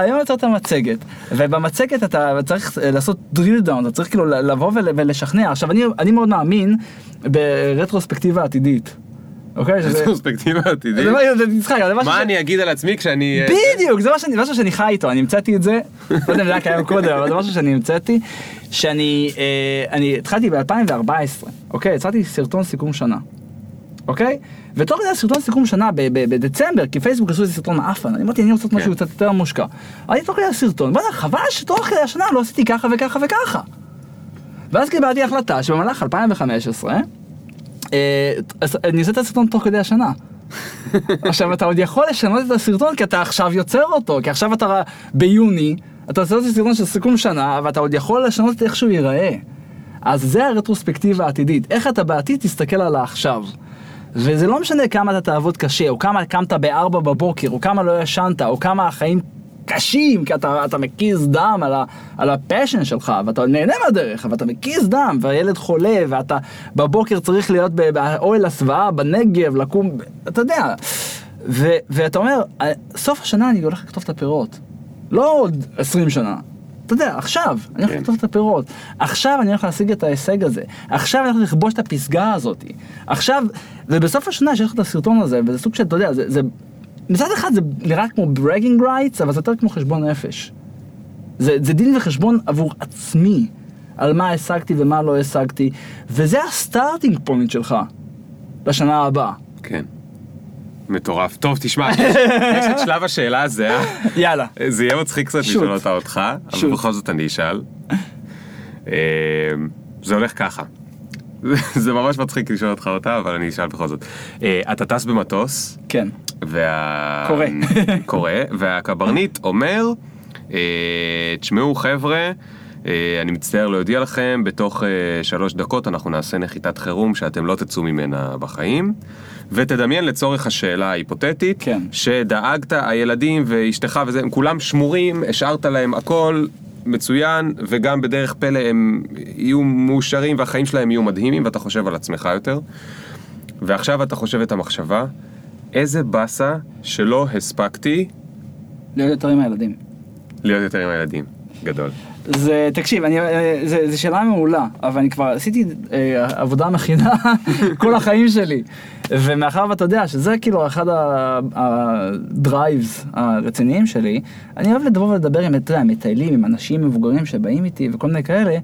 A: היום יוצר את המצגת, ובמצגת אתה צריך לעשות drill down, אתה צריך כאילו לבוא ול- ולשכנע. עכשיו, אני מאוד מאמין ברטרוספקטיבה עתידית. אוקיי? שזה-
C: פרספקטיבה עתידית.
A: מה-
C: אני אגיד על עצמי כשאני... אה,
A: בדיוק, זה משהו שאני חי איתו, אני המצאתי את זה, לא יודע אם זה היה קיים קודם, אבל זה משהו שאני המצאתי, שאני אה, אני התחלתי ב-2014, אוקיי? יצרתי סרטון סיכום שנה, אוקיי? ותוך כדי הסרטון סיכום שנה בדצמבר, כי פייסבוק עשו איזה סרטון מעפן, אני אמרתי אני רוצה לעשות משהו
C: כן.
A: קצת יותר מושקע. אני תוך כדי הסרטון, וואלה חבל שתוך כדי השנה לא עשיתי ככה וככה וככה. ואז קיבלתי החלטה שבמהלך 2015, אה, אז אני עושה את הסרטון תוך כדי השנה. *laughs* עכשיו אתה עוד יכול לשנות את הסרטון כי אתה עכשיו יוצר אותו, כי עכשיו אתה ביוני, אתה עושה את הסרטון של סיכום שנה, ואתה עוד יכול לשנות את איך שהוא ייראה. אז זה הרטרוספקטיבה העתידית, איך אתה בעתיד תסתכל על העכשיו. וזה לא משנה כמה אתה תעבוד קשה, או כמה קמת בארבע בבוקר, או כמה לא ישנת, או כמה החיים קשים, כי אתה, אתה מקיז דם על, ה, על הפשן שלך, ואתה נהנה מהדרך, ואתה מקיז דם, והילד חולה, ואתה בבוקר צריך להיות באוהל הסוואה בנגב, לקום, אתה יודע. ו, ואתה אומר, סוף השנה אני הולך לכתוב את הפירות. לא עוד 20 שנה. אתה יודע, עכשיו, אני הולך
C: כן.
A: לכתוב את הפירות. עכשיו אני הולך להשיג את ההישג הזה. עכשיו אני הולך לכבוש את הפסגה הזאת. עכשיו, ובסוף השנה שיש לך את הסרטון הזה, וזה סוג של, אתה יודע, זה, זה מצד אחד זה נראה כמו bragging rights, אבל זה יותר כמו חשבון נפש. זה, זה דין וחשבון עבור עצמי, על מה השגתי ומה לא השגתי, וזה ה starting point שלך לשנה הבאה.
C: כן. מטורף. טוב, תשמע, *laughs* יש את שלב השאלה הזה, אה?
A: יאללה.
C: זה יהיה מצחיק קצת. לשאול אותה אותך, אבל. בכל זאת אני אשאל. אה, זה הולך ככה. *laughs* זה ממש מצחיק לשאול אותך אותה, אבל אני אשאל בכל זאת. אה, אתה טס במטוס,
A: כן.
C: וה...
A: קורה. *laughs*
C: קורה, והקברניט אומר, אה, תשמעו חבר'ה, אה, אני מצטער להודיע לכם, בתוך אה, שלוש דקות אנחנו נעשה נחיתת חירום שאתם לא תצאו ממנה בחיים. ותדמיין לצורך השאלה ההיפותטית,
A: כן.
C: שדאגת, הילדים ואשתך וזה, הם כולם שמורים, השארת להם הכל מצוין, וגם בדרך פלא הם יהיו מאושרים והחיים שלהם יהיו מדהימים, ואתה חושב על עצמך יותר. ועכשיו אתה חושב את המחשבה, איזה באסה שלא הספקתי
A: להיות יותר עם הילדים.
C: להיות יותר עם הילדים. גדול.
A: זה, תקשיב, אני, אה, זה, זה שאלה מעולה, אבל אני כבר עשיתי אה, עבודה מכינה *laughs* כל החיים שלי. ומאחר ואתה יודע שזה כאילו אחד הדרייבס הרציניים שלי, אני אוהב לבוא ולדבר עם, אתה יודע, מטיילים, עם אנשים מבוגרים שבאים איתי וכל מיני כאלה.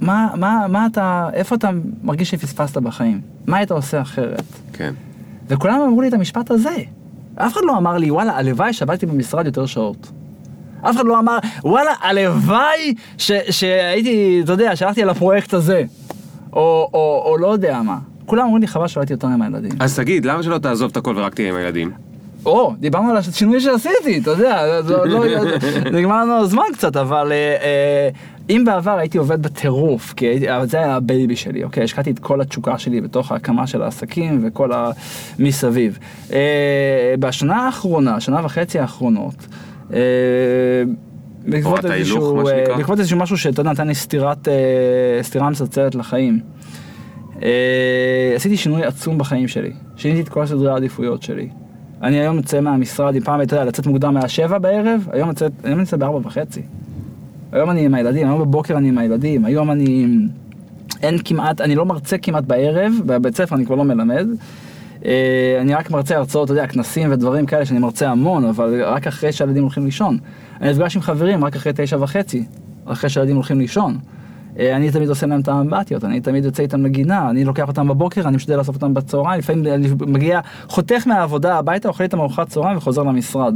A: מה, מה, מה אתה, איפה אתה מרגיש שפספסת בחיים? מה היית עושה אחרת?
C: כן.
A: וכולם אמרו לי את המשפט הזה. אף אחד לא אמר לי, וואלה, הלוואי שעבדתי במשרד יותר שעות. אף אחד לא אמר, וואלה, הלוואי ש- שהייתי, אתה יודע, שהלכתי על הפרויקט הזה. או, או, או לא יודע מה. כולם אמרו לי, חבל שלא הייתי יותר עם הילדים.
C: אז תגיד, למה שלא תעזוב את הכל ורק תהיה עם הילדים?
A: או, דיברנו על השינוי שעשיתי, אתה יודע, זה עוד לא, נגמר לנו הזמן קצת, אבל אה, אה, אם בעבר הייתי עובד בטירוף, כי הייתי, זה היה ה baby שלי, אוקיי? השקעתי את כל התשוקה שלי בתוך ההקמה של העסקים וכל המסביב. אה, בשנה האחרונה, שנה וחצי האחרונות, אה, בעקבות איזשהו, אה? בעקבות איזשהו משהו שאתה יודע, נתן לי סטירת, אה, סטירה מצלצלת לחיים. אה, עשיתי שינוי עצום בחיים שלי, שיניתי את כל סדרי העדיפויות שלי. אני היום יוצא מהמשרד, אם פעם, יודע, לצאת מוקדם מהשבע בערב, היום יוצא, היום אני יוצא בארבע וחצי. היום אני עם הילדים, היום בבוקר אני עם הילדים, היום אני... אין כמעט, אני לא מרצה כמעט בערב, בבית ספר אני כבר לא מלמד. אה, אני רק מרצה הרצאות, אתה יודע, כנסים ודברים כאלה שאני מרצה המון, אבל רק אחרי שהילדים הולכים לישון. אני נפגש עם חברים רק אחרי תשע וחצי, אחרי שהילדים הולכים לישון. אה, אני תמיד עושה להם את האמבטיות, אני תמיד יוצא איתם לגינה, אני לוקח אותם בבוקר, אני משתדל לאסוף אותם בצהריים, לפעמים אני מגיע, חותך מהעבודה הביתה, אוכל איתם ארוחת צהריים וחוזר למשרד.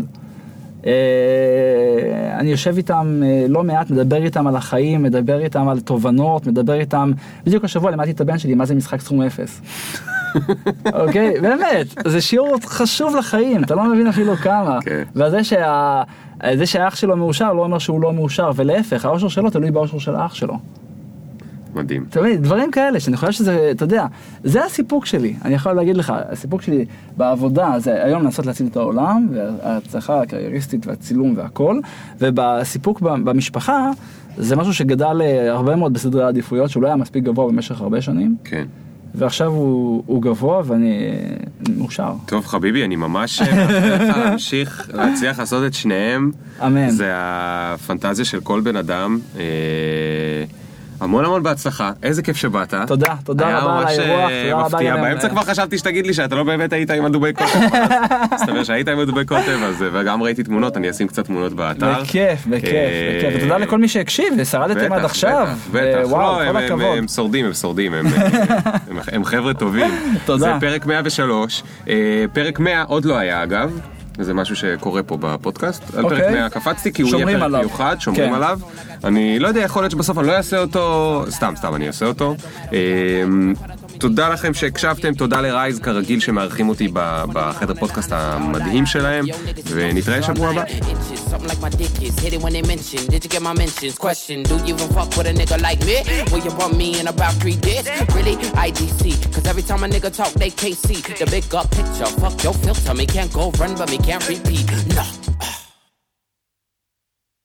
A: אה, אני יושב איתם אה, לא מעט, מדבר איתם על החיים, מדבר איתם על תובנות, מדבר איתם, בדיוק השבוע לימדתי את הבן שלי מה זה משחק סכום אפס. *laughs* אוקיי, באמת, זה שיעור חשוב לחיים, אתה לא מבין אפילו כמה.
C: כן.
A: וזה שה... זה שהאח שלו מאושר לא אומר שהוא לא מאושר, ולהפך, האושר שלו תלוי באושר של האח שלו.
C: מדהים.
A: תמיד, דברים כאלה שאני חושב שזה, אתה יודע, זה הסיפוק שלי. אני יכול להגיד לך, הסיפוק שלי בעבודה זה היום לנסות להציל את העולם, וההצלחה הקרייריסטית והצילום והכל, ובסיפוק במשפחה זה משהו שגדל אה, הרבה מאוד בסדרי העדיפויות, שהוא לא היה מספיק גבוה במשך הרבה שנים.
C: כן.
A: ועכשיו הוא, הוא גבוה ואני מאושר.
C: טוב חביבי, אני ממש אה, מאחל לך להמשיך להצליח לעשות את שניהם.
A: אמן.
C: זה הפנטזיה של כל בן אדם. אה, המון המון בהצלחה, איזה כיף שבאת.
A: תודה, תודה רבה על האירוח,
C: היה
A: תודה
C: ממש
A: רבה
C: אה, מפתיע,
A: גם-
C: באמצע כבר חשבתי שתגיד לי שאתה לא באמת היית עם הדובי קוטב. *laughs* מסתבר שהיית עם הדובי קוטב, אז וגם ראיתי תמונות, אני אשים קצת תמונות באתר.
A: בכיף, בכיף,
C: אה,
A: בכיף. ותודה לכל מי שהקשיב ושרדתם עד עכשיו.
C: בטח, בטח, לא, הם- שורדים, הם שורדים, *laughs* הם- חבר'ה טובים.
A: תודה.
C: זה פרק 103, אה, פרק 100 עוד לא היה אגב. זה משהו שקורה פה בפודקאסט, על פרק
A: אוקיי.
C: 100 קפצתי כי הוא יהיה פרק. מיוחד, שומרים
A: כן.
C: עליו. אני לא יודע, יכול להיות שבסוף אני לא אעשה אותו, סתם, סתם אני אעשה אותו. אה, תודה לכם שהקשבתם, תודה לרייז כרגיל שמארחים אותי בחדר פודקאסט המדהים שלהם, ונתראה שבוע הבא.
B: Fuck your filter, me can't go run, but me can't repeat. Nah.